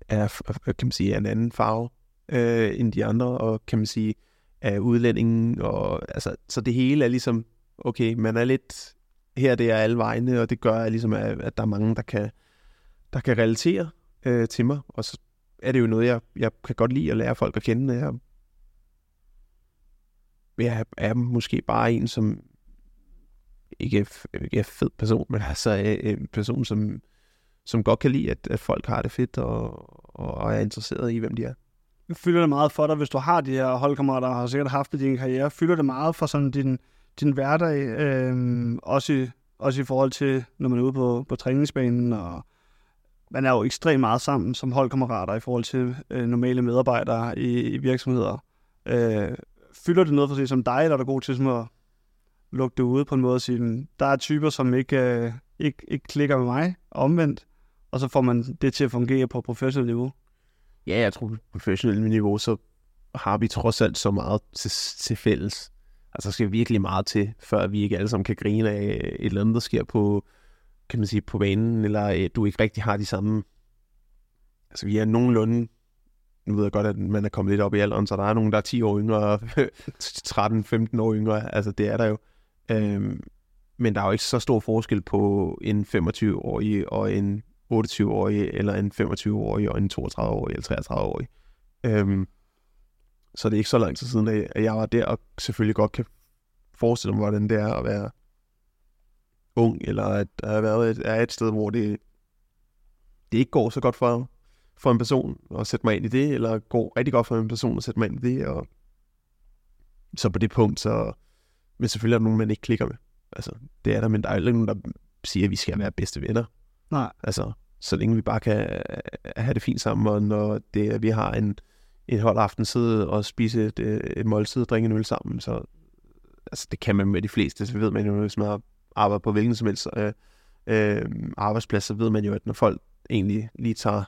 er, kan man sige, af en anden farve øh, end de andre, og kan man sige, af udlændingen, og altså, så det hele er ligesom, okay, man er lidt her, det er alle vegne, og det gør ligesom, at, at der er mange, der kan, der kan relatere øh, til mig, og så er det jo noget, jeg, jeg kan godt lide at lære folk at kende. Jeg, jeg er måske bare en, som ikke ikke fed person, men altså øh, øh, en person, som, som godt kan lide, at, at folk har det fedt og, og er interesseret i, hvem de er. Fylder det meget for dig, hvis du har de her holdkammerater, og har sikkert haft det i din karriere, fylder det meget for sådan din, din hverdag, øh, også, i, også i forhold til, når man er ude på, på træningsbanen, og man er jo ekstremt meget sammen som holdkammerater i forhold til øh, normale medarbejdere i, i virksomheder. Øh, fylder det noget for sig som dig, eller er du god til som at lukke det ude på en måde og sige, der er typer, som ikke, øh, ikke, ikke klikker med mig, omvendt, og så får man det til at fungere på professionelt niveau? Ja, jeg tror på professionelt niveau, så har vi trods alt så meget til, til fælles. Altså, der skal virkelig meget til, før vi ikke alle sammen kan grine af øh, et eller andet, der sker på, kan man sige, på banen, eller øh, du ikke rigtig har de samme... Altså, vi er nogenlunde... Nu ved jeg godt, at man er kommet lidt op i alderen, så der er nogen, der er 10 år yngre, [LAUGHS] 13-15 år yngre. Altså, det er der jo. Øhm, men der er jo ikke så stor forskel på en 25-årig og en 28-årig, eller en 25-årig og en 32-årig eller 33-årig. Øhm, så det er ikke så lang tid siden, at jeg var der, og selvfølgelig godt kan forestille mig, hvordan det er at være ung, eller at have været et, er et sted, hvor det, det ikke går så godt for, for en person at sætte mig ind i det, eller går rigtig godt for en person at sætte mig ind i det, og så på det punkt, så men selvfølgelig er der nogen, man ikke klikker med. Altså, det er der, men der er ikke nogen, der siger, at vi skal være bedste venner. Nej. Altså, så længe vi bare kan have det fint sammen, og når det, vi har en, en hold aften sidde og spise et, et måltid og drikke en øl sammen, så altså, det kan man med de fleste, så ved man jo, hvis man har arbejdet på hvilken som helst øh, øh, arbejdsplads, så ved man jo, at når folk egentlig lige tager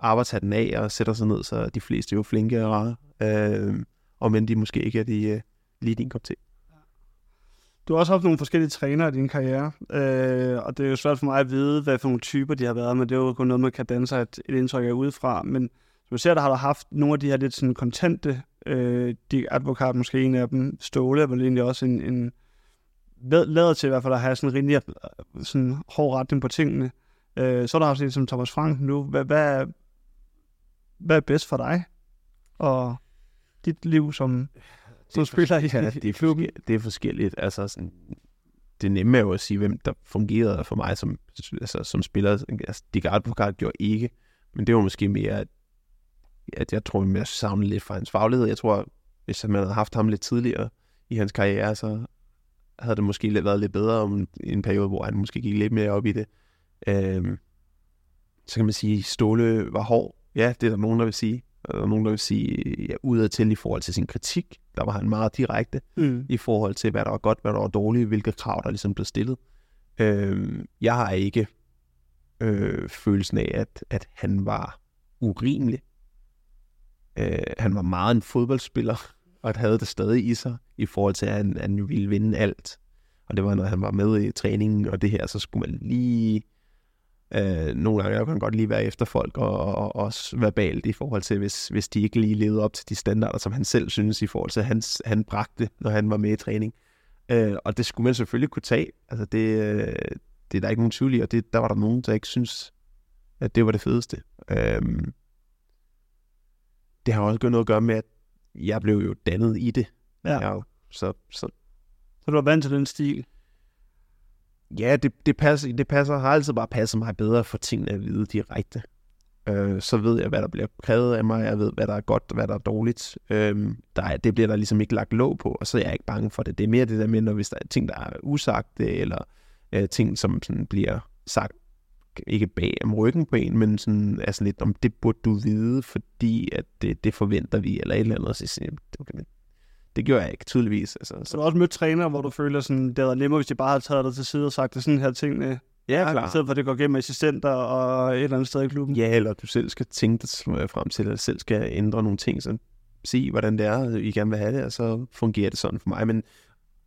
arbejdshatten af og sætter sig ned, så er de fleste jo flinke og rare, øh, og men de måske ikke er de, øh, lige din kop te. Du har også haft nogle forskellige trænere i din karriere, øh, og det er jo svært for mig at vide, hvad for nogle typer de har været, men det er jo kun noget, man kan danne sig et, et indtryk af udefra. Men som jeg ser, der har du haft nogle af de her lidt sådan kontante, øh, de advokat måske en af dem, Ståle er vel egentlig også en, en lader til i hvert fald at have sådan en rimelig øh, sådan hård retning på tingene. Øh, så er der også en som Thomas Frank nu. Hvad, hvad, hvad er bedst for dig og dit liv som du spiller i, ja, det er, klubben? Det er forskelligt. Altså, sådan, det nemme er jo at sige, hvem der fungerede for mig som, altså, som spiller. Altså, Digard Bukart gjorde ikke, men det var måske mere, at, at jeg tror, at jeg savnede lidt fra hans faglighed. Jeg tror, hvis man havde haft ham lidt tidligere i hans karriere, så havde det måske været lidt bedre om en periode, hvor han måske gik lidt mere op i det. Øhm, så kan man sige, at Ståle var hård. Ja, det er der nogen, der vil sige. Der er nogen, der vil sige, ja, udadtil i forhold til sin kritik, der var han meget direkte mm. i forhold til, hvad der var godt, hvad der var dårligt, hvilke krav, der ligesom blev stillet. Øhm, jeg har ikke øh, følelsen af, at, at han var urimelig. Øh, han var meget en fodboldspiller, og havde det stadig i sig, i forhold til, at han, han ville vinde alt. Og det var, når han var med i træningen, og det her, så skulle man lige Øh, nogle gange kan godt lige være efter folk, og, og også verbalt i forhold til, hvis, hvis de ikke lige levede op til de standarder, som han selv synes i forhold til, at han, han bragte, når han var med i træning. Øh, og det skulle man selvfølgelig kunne tage. Altså det, øh, det er der ikke nogen tvivl i, og det, der var der nogen, der ikke synes, at det var det fedeste. Øh, det har også noget at gøre med, at jeg blev jo dannet i det. Ja. Jeg, så, så, så du var vant til den stil? Ja, det, det, passer, det passer, har altid bare passet mig bedre for tingene at vide direkte. Øh, så ved jeg, hvad der bliver krævet af mig, jeg ved, hvad der er godt hvad der er dårligt. Øh, der er, det bliver der ligesom ikke lagt låg på, og så er jeg ikke bange for det. Det er mere det der med, når hvis der er ting, der er usagte, eller øh, ting, som sådan bliver sagt ikke bag om ryggen på en, men sådan, altså lidt om, det burde du vide, fordi at det, det forventer vi, eller et eller andet. Så siger, okay, det gjorde jeg ikke, tydeligvis. Altså, så. du har også mødt træner, hvor du føler, sådan, det var nemmere, hvis de bare havde taget dig til side og sagt, det sådan her ting, Ja, klar. I stedet for, at det går gennem assistenter og et eller andet sted i klubben. Ja, eller du selv skal tænke dig frem til, eller selv skal ændre nogle ting, så se, hvordan det er, I gerne vil have det, og så fungerer det sådan for mig. Men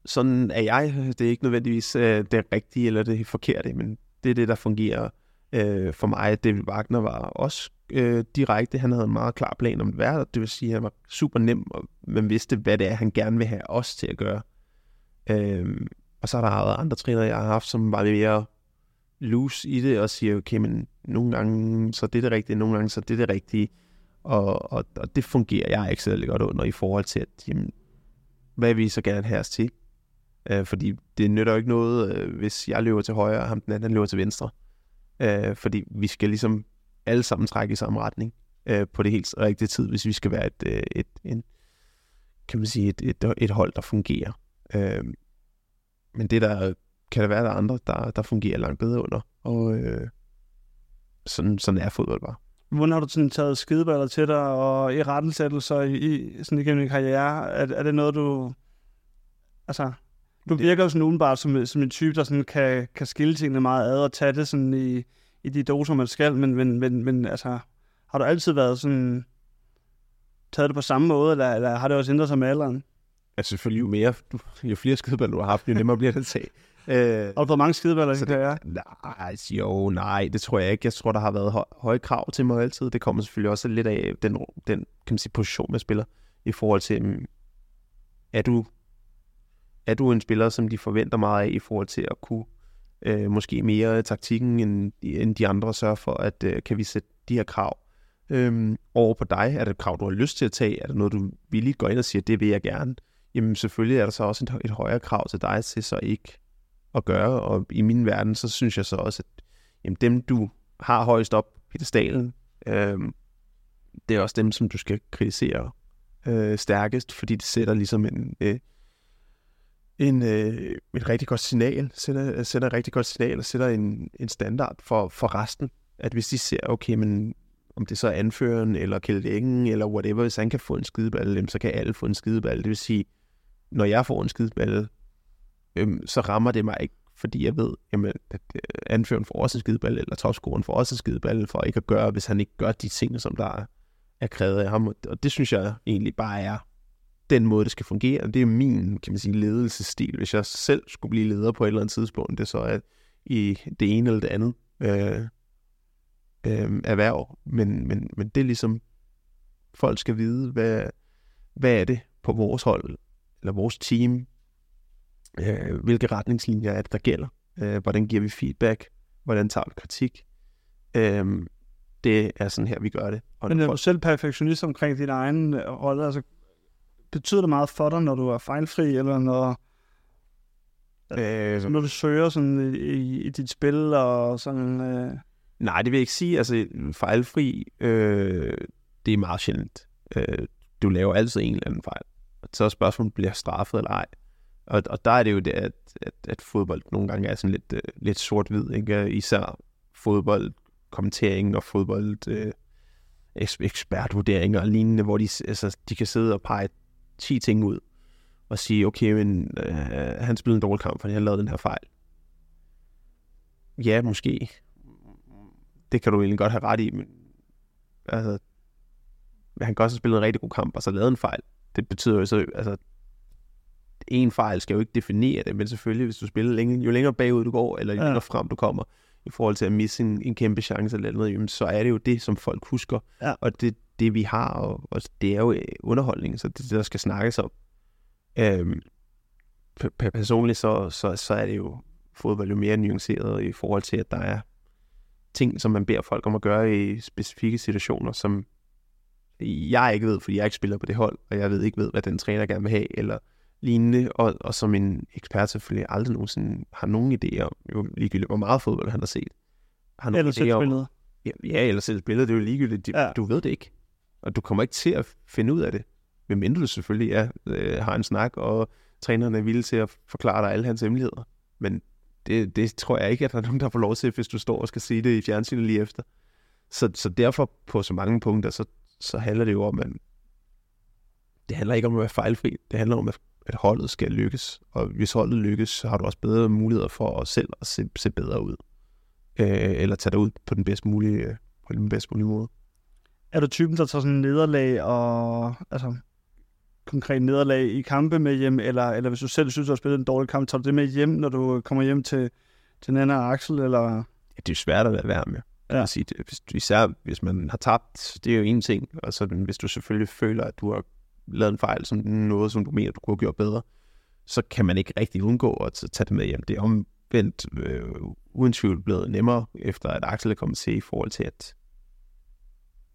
sådan er jeg. Det er ikke nødvendigvis øh, det rigtige eller det forkerte, men det er det, der fungerer øh, for mig. David Wagner var også øh, direkte. Han havde en meget klar plan om det det vil sige, at han var super nem, og man vidste, hvad det er, han gerne vil have os til at gøre. Øh, og så har der været andre trænere, jeg har haft, som var mere loose i det, og siger, okay, men nogle gange så det er det rigtige, nogle gange så det er det rigtige. Og, og, og det fungerer jeg ikke særlig godt under i forhold til, at jamen, hvad vi så gerne have os til? Øh, fordi det nytter jo ikke noget, øh, hvis jeg løber til højre, og ham den anden løber til venstre. Øh, fordi vi skal ligesom alle sammen trække i samme retning øh, på det helt rigtige tid, hvis vi skal være et, øh, et, en, kan man sige, et, et, et hold, der fungerer. Øh, men det der kan der være der andre, der, der fungerer langt bedre under. Og øh, sådan, sådan er fodbold bare. Hvordan har du sådan taget skideballer til dig, og i rettensættelser i, i, sådan igennem din karriere? Er, er det noget, du... Altså, du virker jo sådan udenbart som, som en type, der sådan kan, kan skille tingene meget ad og tage det sådan i, i de doser, man skal, men, men, men, men altså, har du altid været sådan, taget det på samme måde, eller, eller har det også ændret sig med alderen? Altså selvfølgelig, jo mere, du, jo flere skideballer du har haft, jo nemmere bliver det at tage. Øh, [LAUGHS] har du fået mange skideballer i karriere? Nej, jo, nej, det tror jeg ikke. Jeg tror, der har været høj, høje krav til mig altid. Det kommer selvfølgelig også lidt af den, den kan man sige, position, man spiller, i forhold til, mm, er du, er du en spiller, som de forventer meget af, i forhold til at kunne øh, måske mere taktikken, end, end de andre sørger for, at øh, kan vi sætte de her krav øh, over på dig? Er det et krav, du har lyst til at tage? Er det noget, du villigt går ind og siger, det vil jeg gerne? Jamen selvfølgelig er der så også et, et højere krav til dig til så ikke at gøre, og i min verden, så synes jeg så også, at jamen, dem, du har højst op i stalen, øh, det er også dem, som du skal kritisere øh, stærkest, fordi det sætter ligesom en, øh, en, øh, et rigtig godt signal, sender, sender et rigtig godt signal og sætter en, en standard for, for resten. At hvis de ser, okay, men om det så er anføreren, eller kældingen eller whatever, hvis han kan få en skideballe, så kan alle få en skideballe. Det vil sige, når jeg får en skideballe, øhm, så rammer det mig ikke, fordi jeg ved, jamen, at øh, anføreren får også en skideballe, eller topscoren får også en skideballe, for ikke at gøre, hvis han ikke gør de ting, som der er krævet af ham. Og det synes jeg egentlig bare er den måde, det skal fungere. Det er min, kan man sige, ledelsesstil. Hvis jeg selv skulle blive leder på et eller andet tidspunkt, det er så at i det ene eller det andet øh, øh, erhverv. Men, men, men det er ligesom, folk skal vide, hvad, hvad er det på vores hold, eller vores team, øh, hvilke retningslinjer er det, der gælder, øh, hvordan giver vi feedback, hvordan tager vi kritik, øh, det er sådan her, vi gør det. Og Men er du folk, selv perfektionist omkring din egen øh, rolle? Altså, betyder det meget for dig, når du er fejlfri, eller når, øh, når du søger sådan i, i, i dit spil, og sådan... Øh, nej, det vil jeg ikke sige. Altså, fejlfri, øh, det er meget sjældent. Øh, du laver altid en eller anden fejl. Og så er spørgsmålet, bliver straffet eller ej. Og, og der er det jo det, at, at, at fodbold nogle gange er sådan lidt, øh, lidt sort-hvid. Ikke? Især fodbold, kommentering og fodbold, øh, eks- ekspertvurderinger og lignende, hvor de, altså, de kan sidde og pege 10 ting ud og sige, okay, men øh, han spillede en dårlig kamp, fordi han lavede den her fejl. Ja, måske. Det kan du egentlig godt have ret i, men altså, han kan også have spillet en rigtig god kamp, og så lavet en fejl. Det betyder jo så, altså, en fejl skal jo ikke definere det, men selvfølgelig, hvis du spiller længe, jo længere bagud du går, eller jo Ja. længere frem du kommer, i forhold til at misse en, en kæmpe chance eller noget, jamen, så er det jo det, som folk husker. Ja. Og det, det vi har, og, og det er jo øh, underholdning, så det er det, der skal snakkes om. Øhm, personligt, så, så, så er det jo fodbold jo mere nuanceret i forhold til, at der er ting, som man beder folk om at gøre i specifikke situationer, som jeg ikke ved, fordi jeg ikke spiller på det hold, og jeg ved ikke ved, hvad den træner gerne vil have, eller lignende, og, og som en ekspert selvfølgelig aldrig nogensinde har nogen idé om, jo ligegyldigt, hvor meget fodbold han har set. Har nogen eller selv spillet. Ja, ja, eller selv spillet, det er jo ligegyldigt. Ja. Ja. Du ved det ikke. Og du kommer ikke til at finde ud af det. Medmindre du selvfølgelig er, øh, har en snak, og træneren er villig til at forklare dig alle hans hemmeligheder. Men det, det tror jeg ikke, at der er nogen, der får lov til, hvis du står og skal sige det i fjernsynet lige efter. Så, så derfor på så mange punkter, så, så handler det jo om, at det handler ikke om at være fejlfri. Det handler om, at, at holdet skal lykkes. Og hvis holdet lykkes, så har du også bedre muligheder for at selv at se, se bedre ud. Øh, eller tage dig ud på den bedst mulige, øh, på den bedst mulige måde. Er du typen, der tager sådan nederlag og... Altså, konkret nederlag i kampe med hjem, eller, eller hvis du selv synes, du har spillet en dårlig kamp, tager du det med hjem, når du kommer hjem til, til Nana og Axel, eller... Ja, det er svært at lade være med. Ja. Sige, det, hvis, især hvis man har tabt, det er jo en ting. Og så hvis du selvfølgelig føler, at du har lavet en fejl, som noget, som du mener, du kunne have gjort bedre, så kan man ikke rigtig undgå at tage det med hjem. Det er omvendt øh, uden tvivl blevet nemmere, efter at Axel er kommet til i forhold til, at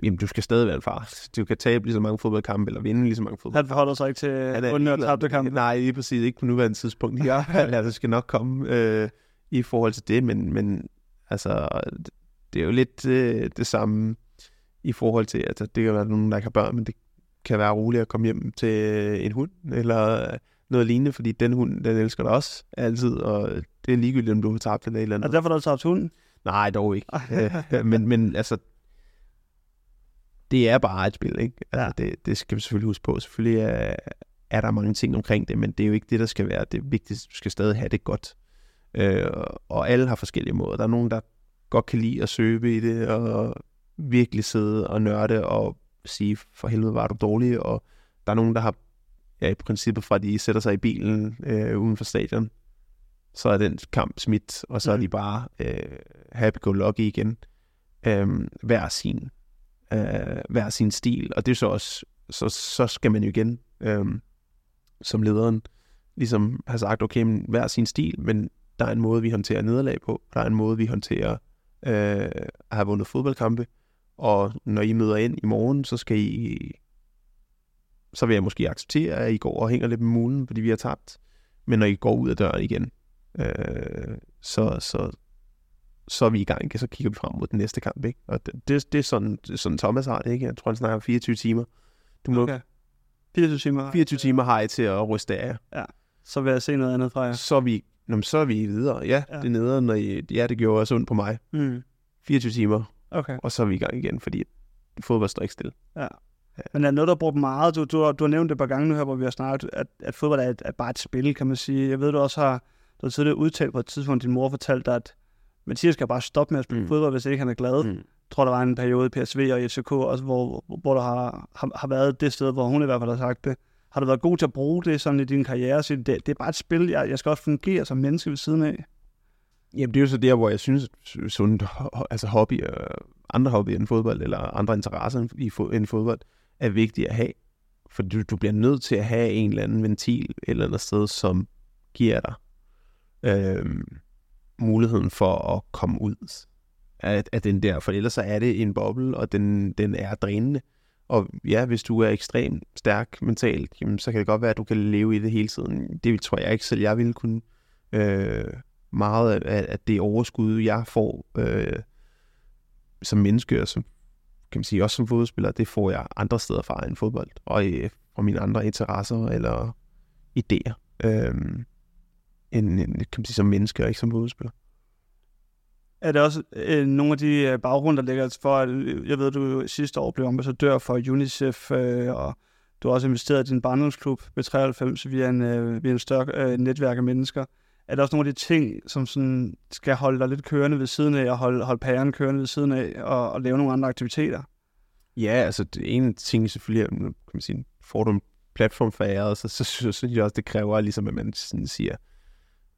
jamen, du skal stadig være en far. Du kan tabe lige så mange fodboldkampe, eller vinde lige så mange fodboldkampe. Han forholder sig ikke til er under og tabte kampe. Nej, lige præcis. Ikke på nuværende tidspunkt. [LAUGHS] Ja, altså, det skal nok komme øh, i forhold til det, men, men altså, det er jo lidt øh, det samme i forhold til, altså, det kan være nogen, der ikke har børn, men det kan være roligt at komme hjem til en hund, eller noget lignende, fordi den hund, den elsker dig også altid, og det er ligegyldigt, om du har tabt den eller et eller Og andet. derfor har du tabt hunden. Nej, dog ikke. [LAUGHS] Øh, men, men altså, det er bare et spil, ikke? Altså, Ja. det, det skal vi selvfølgelig huske på. Selvfølgelig er, er der mange ting omkring det, men det er jo ikke det, der skal være. Det er vigtigt, du skal stadig have det godt. Øh, og alle har forskellige måder. Der er nogen, der godt kan lide at søge i det, og virkelig sidde og nørde og sige, for helvede var du dårlig, og der er nogen, der har ja, i princippet fra, de sætter sig i bilen øh, uden for stadion, så er den kamp smidt, og så er Mhm. de bare øh, happy-go-lucky igen. Øh, hver sin øh, hver sin stil, og det er så også, så, så skal man jo igen, øh, som lederen, ligesom har sagt, okay, men hver sin stil, men der er en måde, vi håndterer nederlag på, der er en måde, vi håndterer øh, at have vundet fodboldkampe, og når I møder ind i morgen, så skal I, så vil jeg måske acceptere, at I går og hænger lidt med mulen, fordi vi har tabt, men når I går ud af døren igen, øh, så, så, så er vi i gang, ikke? så kigger vi frem mod den næste kamp. Ikke? Og det, det, det er sådan, det er sådan Thomas har det, ikke? Jeg tror, han snakker om 24 timer. Du må, okay. Okay. 24 timer. 24 timer har I til at ryste af jer. Så vil jeg se noget andet fra jer. Så er vi, nå, så er vi videre. Ja, Ja. ja. det nede, når I, ja, det gjorde også ondt på mig. Mm. 24 timer, Okay. og så er vi i gang igen, fordi fodbold står ikke stille. Men er noget, der er brugt meget? Du, du, har, du har nævnt det et par gange nu her, hvor vi har snakket, at, at fodbold er, et, er bare et spil, kan man sige. Jeg ved, du også har, du har tidligere udtalt på et tidspunkt, din mor fortalte dig, at Mathias skal bare stoppe med at spille mm. Fodbold, hvis ikke han er glad. Mm. Jeg tror, der var en periode i PSV og FCK, også, hvor, hvor der har, har, har været det sted, hvor hun i hvert fald har sagt det. Har du været god til at bruge det sådan i din karriere? Så det, det er bare et spil, jeg, jeg skal også fungere som menneske ved siden af. Jamen, det er jo så der, hvor jeg synes, at sådan, altså hobby, øh, andre hobbyer end fodbold, eller andre interesser i end fodbold, er vigtige at have. For du, du bliver nødt til at have en eller anden ventil et eller andet sted, som giver dig øh, muligheden for at komme ud af, af den der, for ellers så er det en boble, og den, den er drænende. Og ja, hvis du er ekstremt stærk mentalt, jamen, så kan det godt være, at du kan leve i det hele tiden. Det tror jeg ikke selv, jeg ville kunne. Øh, meget af, af det overskud, jeg får øh, som menneske, og som, kan man sige, også som fodboldspiller, det får jeg andre steder fra end fodbold, og øh, fra mine andre interesser eller idéer, øh, end, end, kan man sige, som menneske, og ikke som fodboldspiller er det også øh, nogle af de øh, baggrunde, der ligger for, at øh, jeg ved, du sidste år blev ambassadør for UNICEF, øh, og du har også investeret i din barndomsklub B93 via en, øh, via en større øh, netværk af mennesker. Er der også nogle af de ting, som sådan skal holde dig lidt kørende ved siden af, og holde, holde pæren kørende ved siden af, og, og lave nogle andre aktiviteter? Ja, altså det ene ting selvfølgelig, kan man sige, får du en platform for æret, så, så, så synes jeg også, det kræver ligesom, at man sådan siger,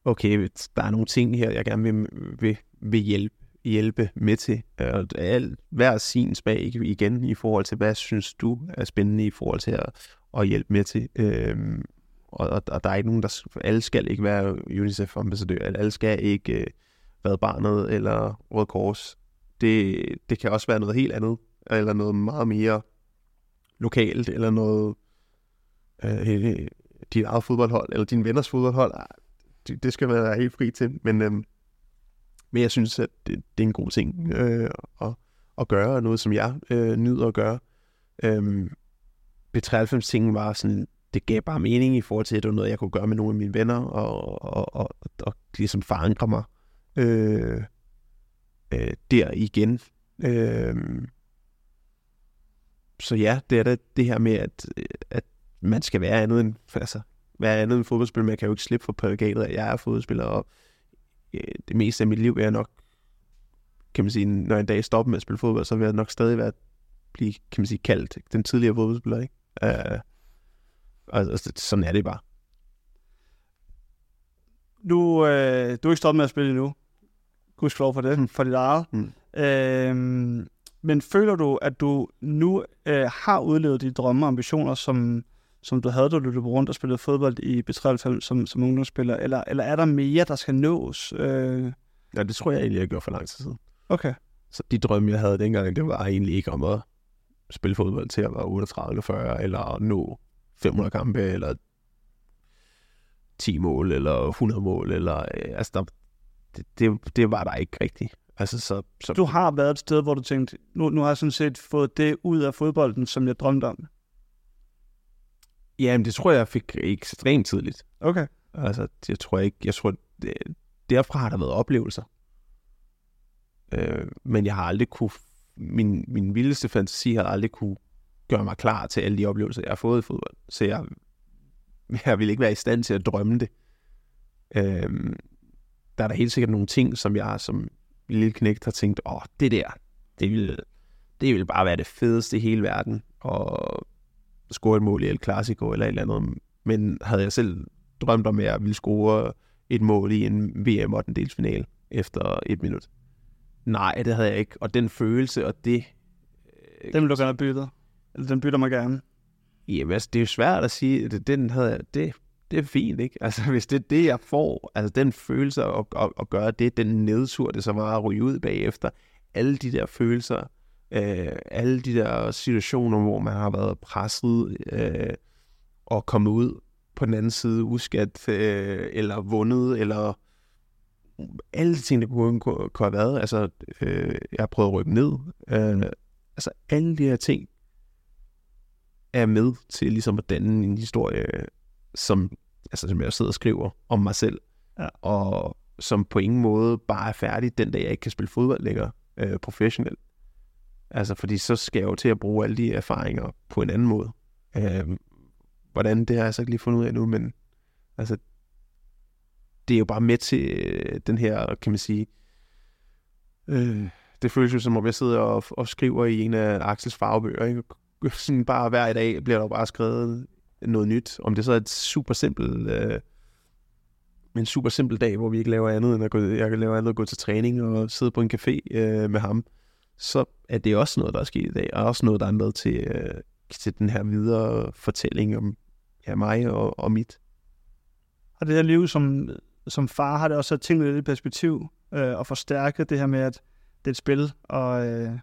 okay, der er nogle ting her, jeg gerne vil, vil, vil hjælpe, hjælpe med til. Og alt, hver sin smag igen i forhold til, hvad synes du er spændende i forhold til at, at hjælpe med til. Øhm, og, og, og der er ikke nogen, der... Alle skal ikke være UNICEF-ambassadør, alle skal ikke øh, være barnet eller Røde Kors. Det, det kan også være noget helt andet, eller noget meget mere lokalt, eller noget øh, dit eget fodboldhold, eller din venners fodboldhold det, det skal være helt fri til. Men, øhm, men jeg synes, at det, det er en god ting øh, at, at gøre, noget som jeg øh, nyder at gøre. Øhm, B93 ting var sådan, det gav bare mening i forhold til, at det var noget, jeg kunne gøre med nogle af mine venner, og, og, og, og, og ligesom forankre mig øh, øh, der igen. Øh, så ja, det er det, det her med, at, at man skal være andet end, altså, være andet end fodboldspiller, men jeg kan jo ikke slippe for prædikatet, at jeg er fodboldspiller, og øh, det meste af mit liv jeg nok, kan man sige, når jeg en dag stopper med at spille fodbold, så vil jeg nok stadig være, blive, kan man sige, kaldt den tidligere fodboldspiller, ikke? Uh, og, og sådan er det bare. Nu, øh, du er ikke stoppet med at spille endnu. Gudskelov for det, mm. for dit eget. Mm. Øh, men føler du, at du nu øh, har udlevet de drømme og ambitioner, som, som du havde, da du løb rundt og spillede fodbold i B93 som, som ungdomsspiller? Eller, eller er der mere, der skal nås? Øh... Ja, det tror jeg egentlig, jeg gjorde for lang tid siden. Okay. Så de drømme, jeg havde dengang, det var egentlig ikke om at spille fodbold til at være 38 eller 40, eller nå 500 kampe, eller 10 mål, eller 100 mål, eller øh, altså, der, det, det, det var der ikke rigtigt. Altså, så, så... Du har været et sted, hvor du tænkte, nu, nu har jeg sådan set fået det ud af fodbolden, som jeg drømte om. Jamen, det tror jeg, jeg fik ekstremt tidligt. Okay. Altså, jeg tror ikke, jeg tror, det, derfra har der været oplevelser. Øh, men jeg har aldrig kunne, min, min vildeste fantasi har aldrig kunne gøre mig klar til alle de oplevelser, jeg har fået i fodbold. Så jeg, jeg vil ikke være i stand til at drømme det. Øh, der er der helt sikkert nogle ting, som jeg som lille knægt har tænkt, åh, det der, det vil, det vil bare være det fedeste i hele verden. Og score et mål i El Clasico eller et eller andet. Men havde jeg selv drømt om, at jeg ville score et mål i en VM 8. final efter et minut. Nej, det havde jeg ikke. Og den følelse og det... Øh, den vil du gerne bytte? Eller den bytter mig gerne? Jamen, altså, det er jo svært at sige. Det, den havde jeg, det, det er fint, ikke? Altså, [LAUGHS] hvis det er det, jeg får, altså den følelse at, at, at gøre det, den nedsur, det så var at ryge ud bagefter, alle de der følelser, øh, alle de der situationer, hvor man har været presset øh, og kommet ud på den anden side uskat, øh, eller vundet, eller alle de ting, der kunne, kunne, kunne have været. Altså, øh, jeg har prøvet at rykke ned. Øh, altså, alle de her ting er med til ligesom at danne en historie, som, altså, som jeg sidder og skriver om mig selv, ja. og som på ingen måde bare er færdig den dag, jeg ikke kan spille fodbold længere øh, professionelt. Altså, fordi så skal jeg jo til at bruge alle de erfaringer på en anden måde. Øh, hvordan, det har jeg så ikke lige fundet ud af nu, men altså, det er jo bare med til øh, den her, kan man sige, øh, det føles jo som om jeg sidder og, og skriver i en af Axels farvebøger, ikke? Sådan bare hver dag bliver der bare skrevet noget nyt. Om det så er et super simpelt, øh, en super simpel dag, hvor vi ikke laver andet end at gå, jeg kan lave andet at gå til træning og sidde på en café øh, med ham så er det også noget, der er sket i dag, og også noget, der er med til, øh, til den her videre fortælling om ja, mig og, og mit. Og det her liv som, som far har det også sat tingene lidt i perspektiv, øh, og forstærket det her med, at det er et spil, og øh,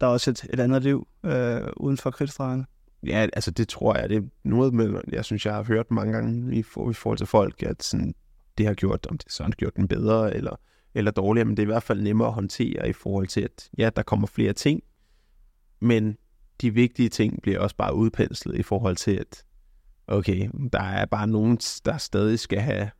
der er også et, et andet liv øh, uden for kridtstregerne. Ja, altså det tror jeg, det er noget med, jeg synes, jeg har hørt mange gange i, for, i forhold til folk, at sådan, det har gjort, om det så har gjort den bedre eller, eller dårligere, men det er i hvert fald nemmere at håndtere i forhold til, at ja, der kommer flere ting, men de vigtige ting bliver også bare udpenslet i forhold til, at okay, der er bare nogen, der stadig skal have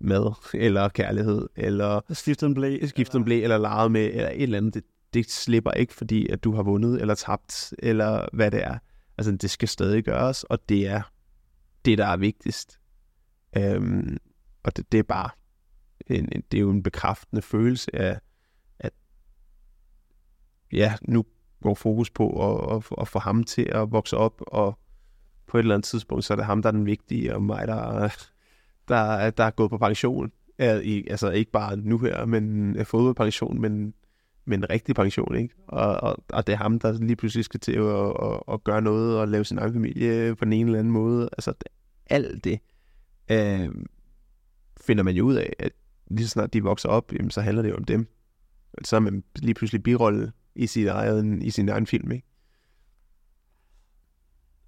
mad, [LAUGHS] eller kærlighed, eller skiftet en blæ, skiftet en blæ, eller leget med, eller et eller andet. Det, det slipper ikke, fordi at du har vundet, eller tabt, eller hvad det er. Altså, det skal stadig gøres, og det er det, der er vigtigst. Øhm, og det, det er bare, en, en, det er jo en bekræftende følelse af, at ja, nu går fokus på at, at, at få ham til at vokse op, og på et eller andet tidspunkt, så er det ham, der er den vigtige, og mig, der, der, der er gået på pension. Altså ikke bare nu her, men øh, fodboldpension, men, men en rigtig pension, ikke? Og, og, og det er ham, der lige pludselig skal til at, at, at gøre noget og lave sin egen familie på den ene eller anden måde. Altså alt det øh, finder man jo ud af, at lige så snart de vokser op, jamen, så handler det jo om dem. Så er man lige pludselig birolle i sin egen, i sin egen film, ikke?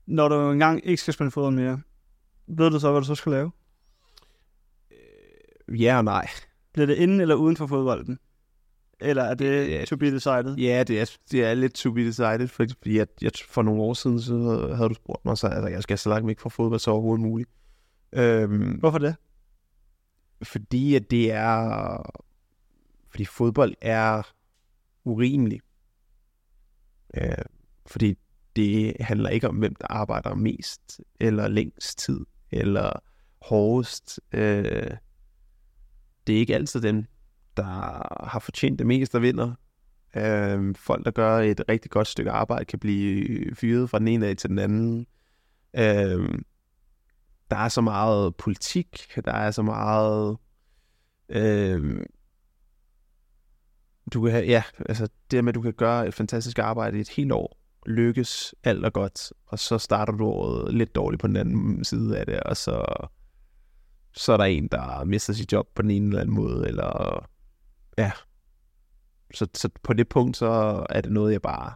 Når du engang ikke skal spille fodbold mere, ved du så, hvad du så skal lave? Øh, ja og nej. Bliver det inden eller uden for fodbolden? Eller er det ja, to be decided? Ja, det er, det er lidt to be decided, fordi jeg, jeg, for nogle år siden, så havde du spurgt mig, så altså, jeg skal så langt væk fra fodbold så overhovedet muligt. Øhm, Hvorfor det? Fordi at det er... Fordi fodbold er urimelig. Øh, fordi det handler ikke om, hvem der arbejder mest, eller længst tid, eller hårdest. Øh, det er ikke altid dem, der har fortjent det mest, der vinder. Øh, folk, der gør et rigtig godt stykke arbejde, kan blive fyret fra den ene dag til den anden. Øh, der er så meget politik, der er så meget... Øh, du kan have, ja, altså det med, at du kan gøre et fantastisk arbejde i et helt år, lykkes alt og godt, og så starter du året lidt dårligt på den anden side af det, og så, så er der en, der mister sit job på den ene eller anden måde, eller ja. Så, så på det punkt, så er det noget, jeg bare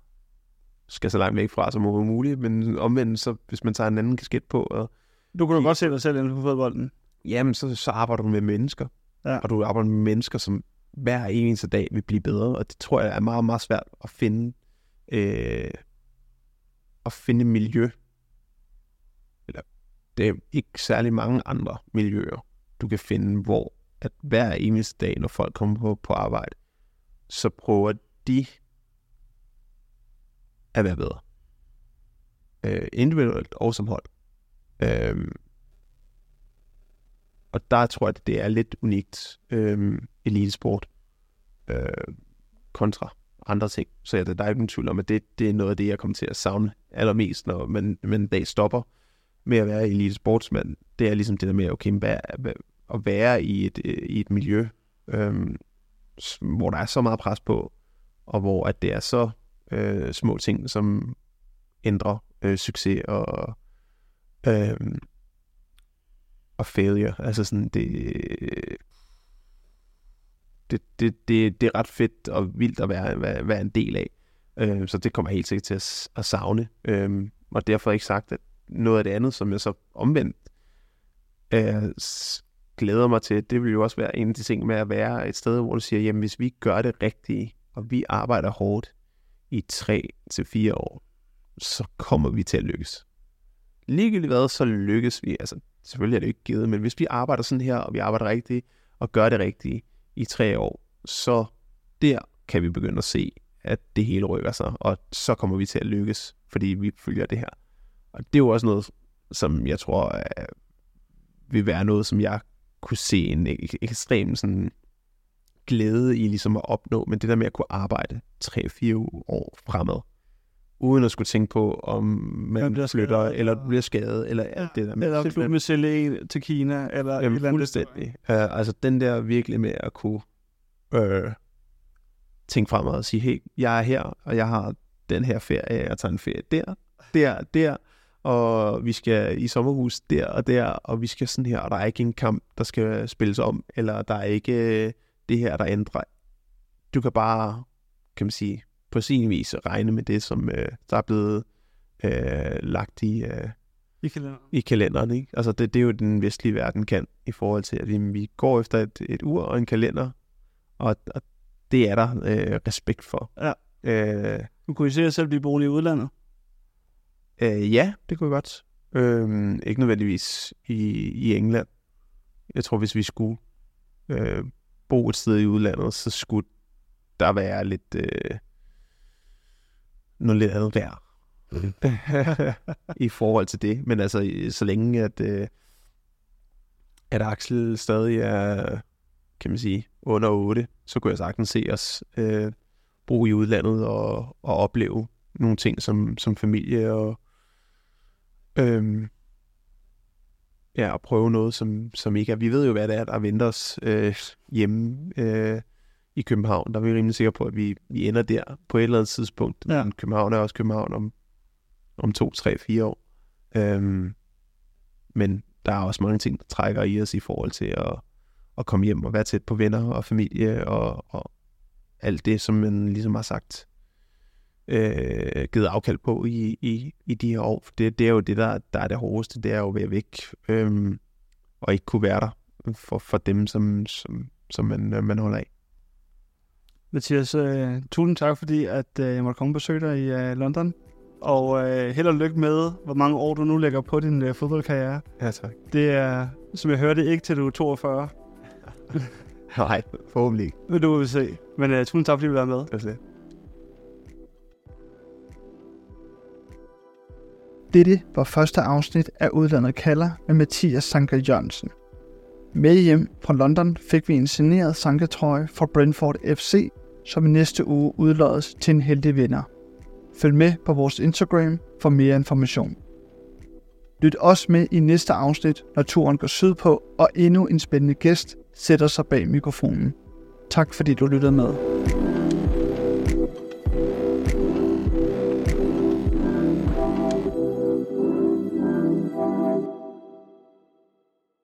skal så langt væk fra som overhovedet muligt, men omvendt, så hvis man tager en anden kasket på, og du kunne jo godt se dig selv inden for fodbolden. Jamen, så, så arbejder du med mennesker. Ja. Og du arbejder med mennesker, som hver eneste dag vil blive bedre. Og det tror jeg er meget, meget svært at finde, øh, at finde miljø. Eller det er ikke særlig mange andre miljøer, du kan finde, hvor at hver eneste dag, når folk kommer på, på arbejde, så prøver de at være bedre. Øh, individuelt og som hold. Øhm, og der tror jeg, at det er lidt unikt øhm, elitesport øh, kontra andre ting. Så ja, der er ikke nogen tvivl om, at det, det er noget af det, jeg kommer til at savne allermest, når man, man en dag stopper med at være elitesportsmand. Det er ligesom det der med, okay, hvad, hvad, at være i et, i et miljø, øhm, hvor der er så meget pres på, og hvor at det er så øh, små ting, som ændrer øh, succes og Øhm, og failure. Altså sådan, det, det, det, det, det er ret fedt og vildt at være, være, være en del af. Øhm, så det kommer helt sikkert til at, at savne. Øhm, og derfor ikke sagt, at noget af det andet, som jeg så omvendt øh, glæder mig til, det vil jo også være en af de ting med at være et sted, hvor du siger, jamen hvis vi gør det rigtige, og vi arbejder hårdt i tre til fire år, så kommer vi til at lykkes ligegyldigt hvad, så lykkes vi. Altså, selvfølgelig er det ikke givet, men hvis vi arbejder sådan her, og vi arbejder rigtigt, og gør det rigtigt i tre år, så der kan vi begynde at se, at det hele rykker sig, og så kommer vi til at lykkes, fordi vi følger det her. Og det er jo også noget, som jeg tror uh, vil være noget, som jeg kunne se en ekstrem sådan, glæde i ligesom at opnå, men det der med at kunne arbejde 3-4 år fremad, uden at skulle tænke på, om man bliver flytter, skadet, eller bliver skadet, eller alt ja, det der. Men eller klubben vil sælge en til Kina, eller jamen, et eller andet. Fuldstændig. Uh, altså den der virkelig med at kunne uh, tænke fremad og sige, hey, jeg er her, og jeg har den her ferie, jeg tager en ferie der, der, der, og vi skal i sommerhus der og der, og vi skal sådan her, og der er ikke en kamp, der skal spilles om, eller der er ikke det her, der ændrer. Du kan bare kan man sige, på sin vis regne med det, som øh, der er blevet øh, lagt i, øh, I kalenderen. i kalenderen. Ikke? Altså det, det er jo den vestlige verden kan, i forhold til, at vi, vi går efter et, et ur og en kalender, og, og det er der øh, respekt for. Ja. Øh, Du kunne I se jer selv blive boende i udlandet? øh, ja, det kunne jeg godt. Øh, ikke nødvendigvis i, i England. Jeg tror, hvis vi skulle øh, bo et sted i udlandet, så skulle der være lidt øh, noget lidt andet værd i forhold til det. Men altså, så længe at, øh, at Axel stadig er, kan man sige, under 8, så kunne jeg sagtens se os øh, bo i udlandet og, og opleve nogle ting som, som familie og øhm, ja, og prøve noget, som, som ikke er... Vi ved jo, hvad det er, der venter os øh, hjemme øh, i København. Der er vi rimelig sikre på, at vi, vi ender der på et eller andet tidspunkt. Ja. Men København er også København om, om to, tre, fire år. Øhm, men der er også mange ting, der trækker i os i forhold til at, at komme hjem og være tæt på venner og familie og, og alt det, som man ligesom har sagt, øh, givet afkald på i, i, i de her år. For det, det er jo det, der, der er det hårdeste, det er jo at være væk øhm, og ikke kunne være der for, for dem, som, som, som man, man holder af. Mathias, øh, tusind tak, fordi at, øh, jeg måtte komme og besøge dig i øh, London. Og øh, held og lykke med, hvor mange år du nu lægger på din øh, fodboldkarriere. Ja, tak. Det er, som jeg hørte, ikke til du er 42. [LAUGHS] Nej, forhåbentlig ikke. Men du vil se. Men øh, tusind tak, fordi du vil være med. Altså. Dette var første afsnit af Udlandet kalder med Mathias Sanker Jørgensen. Med hjem fra London fik vi en signeret sanketrøje fra Brentford FC, som i næste uge udloddes til en heldig vinder. Følg med på vores Instagram for mere information. Lyt også med i næste afsnit, når turen går sydpå, og endnu en spændende gæst sætter sig bag mikrofonen. Tak fordi du lyttede med.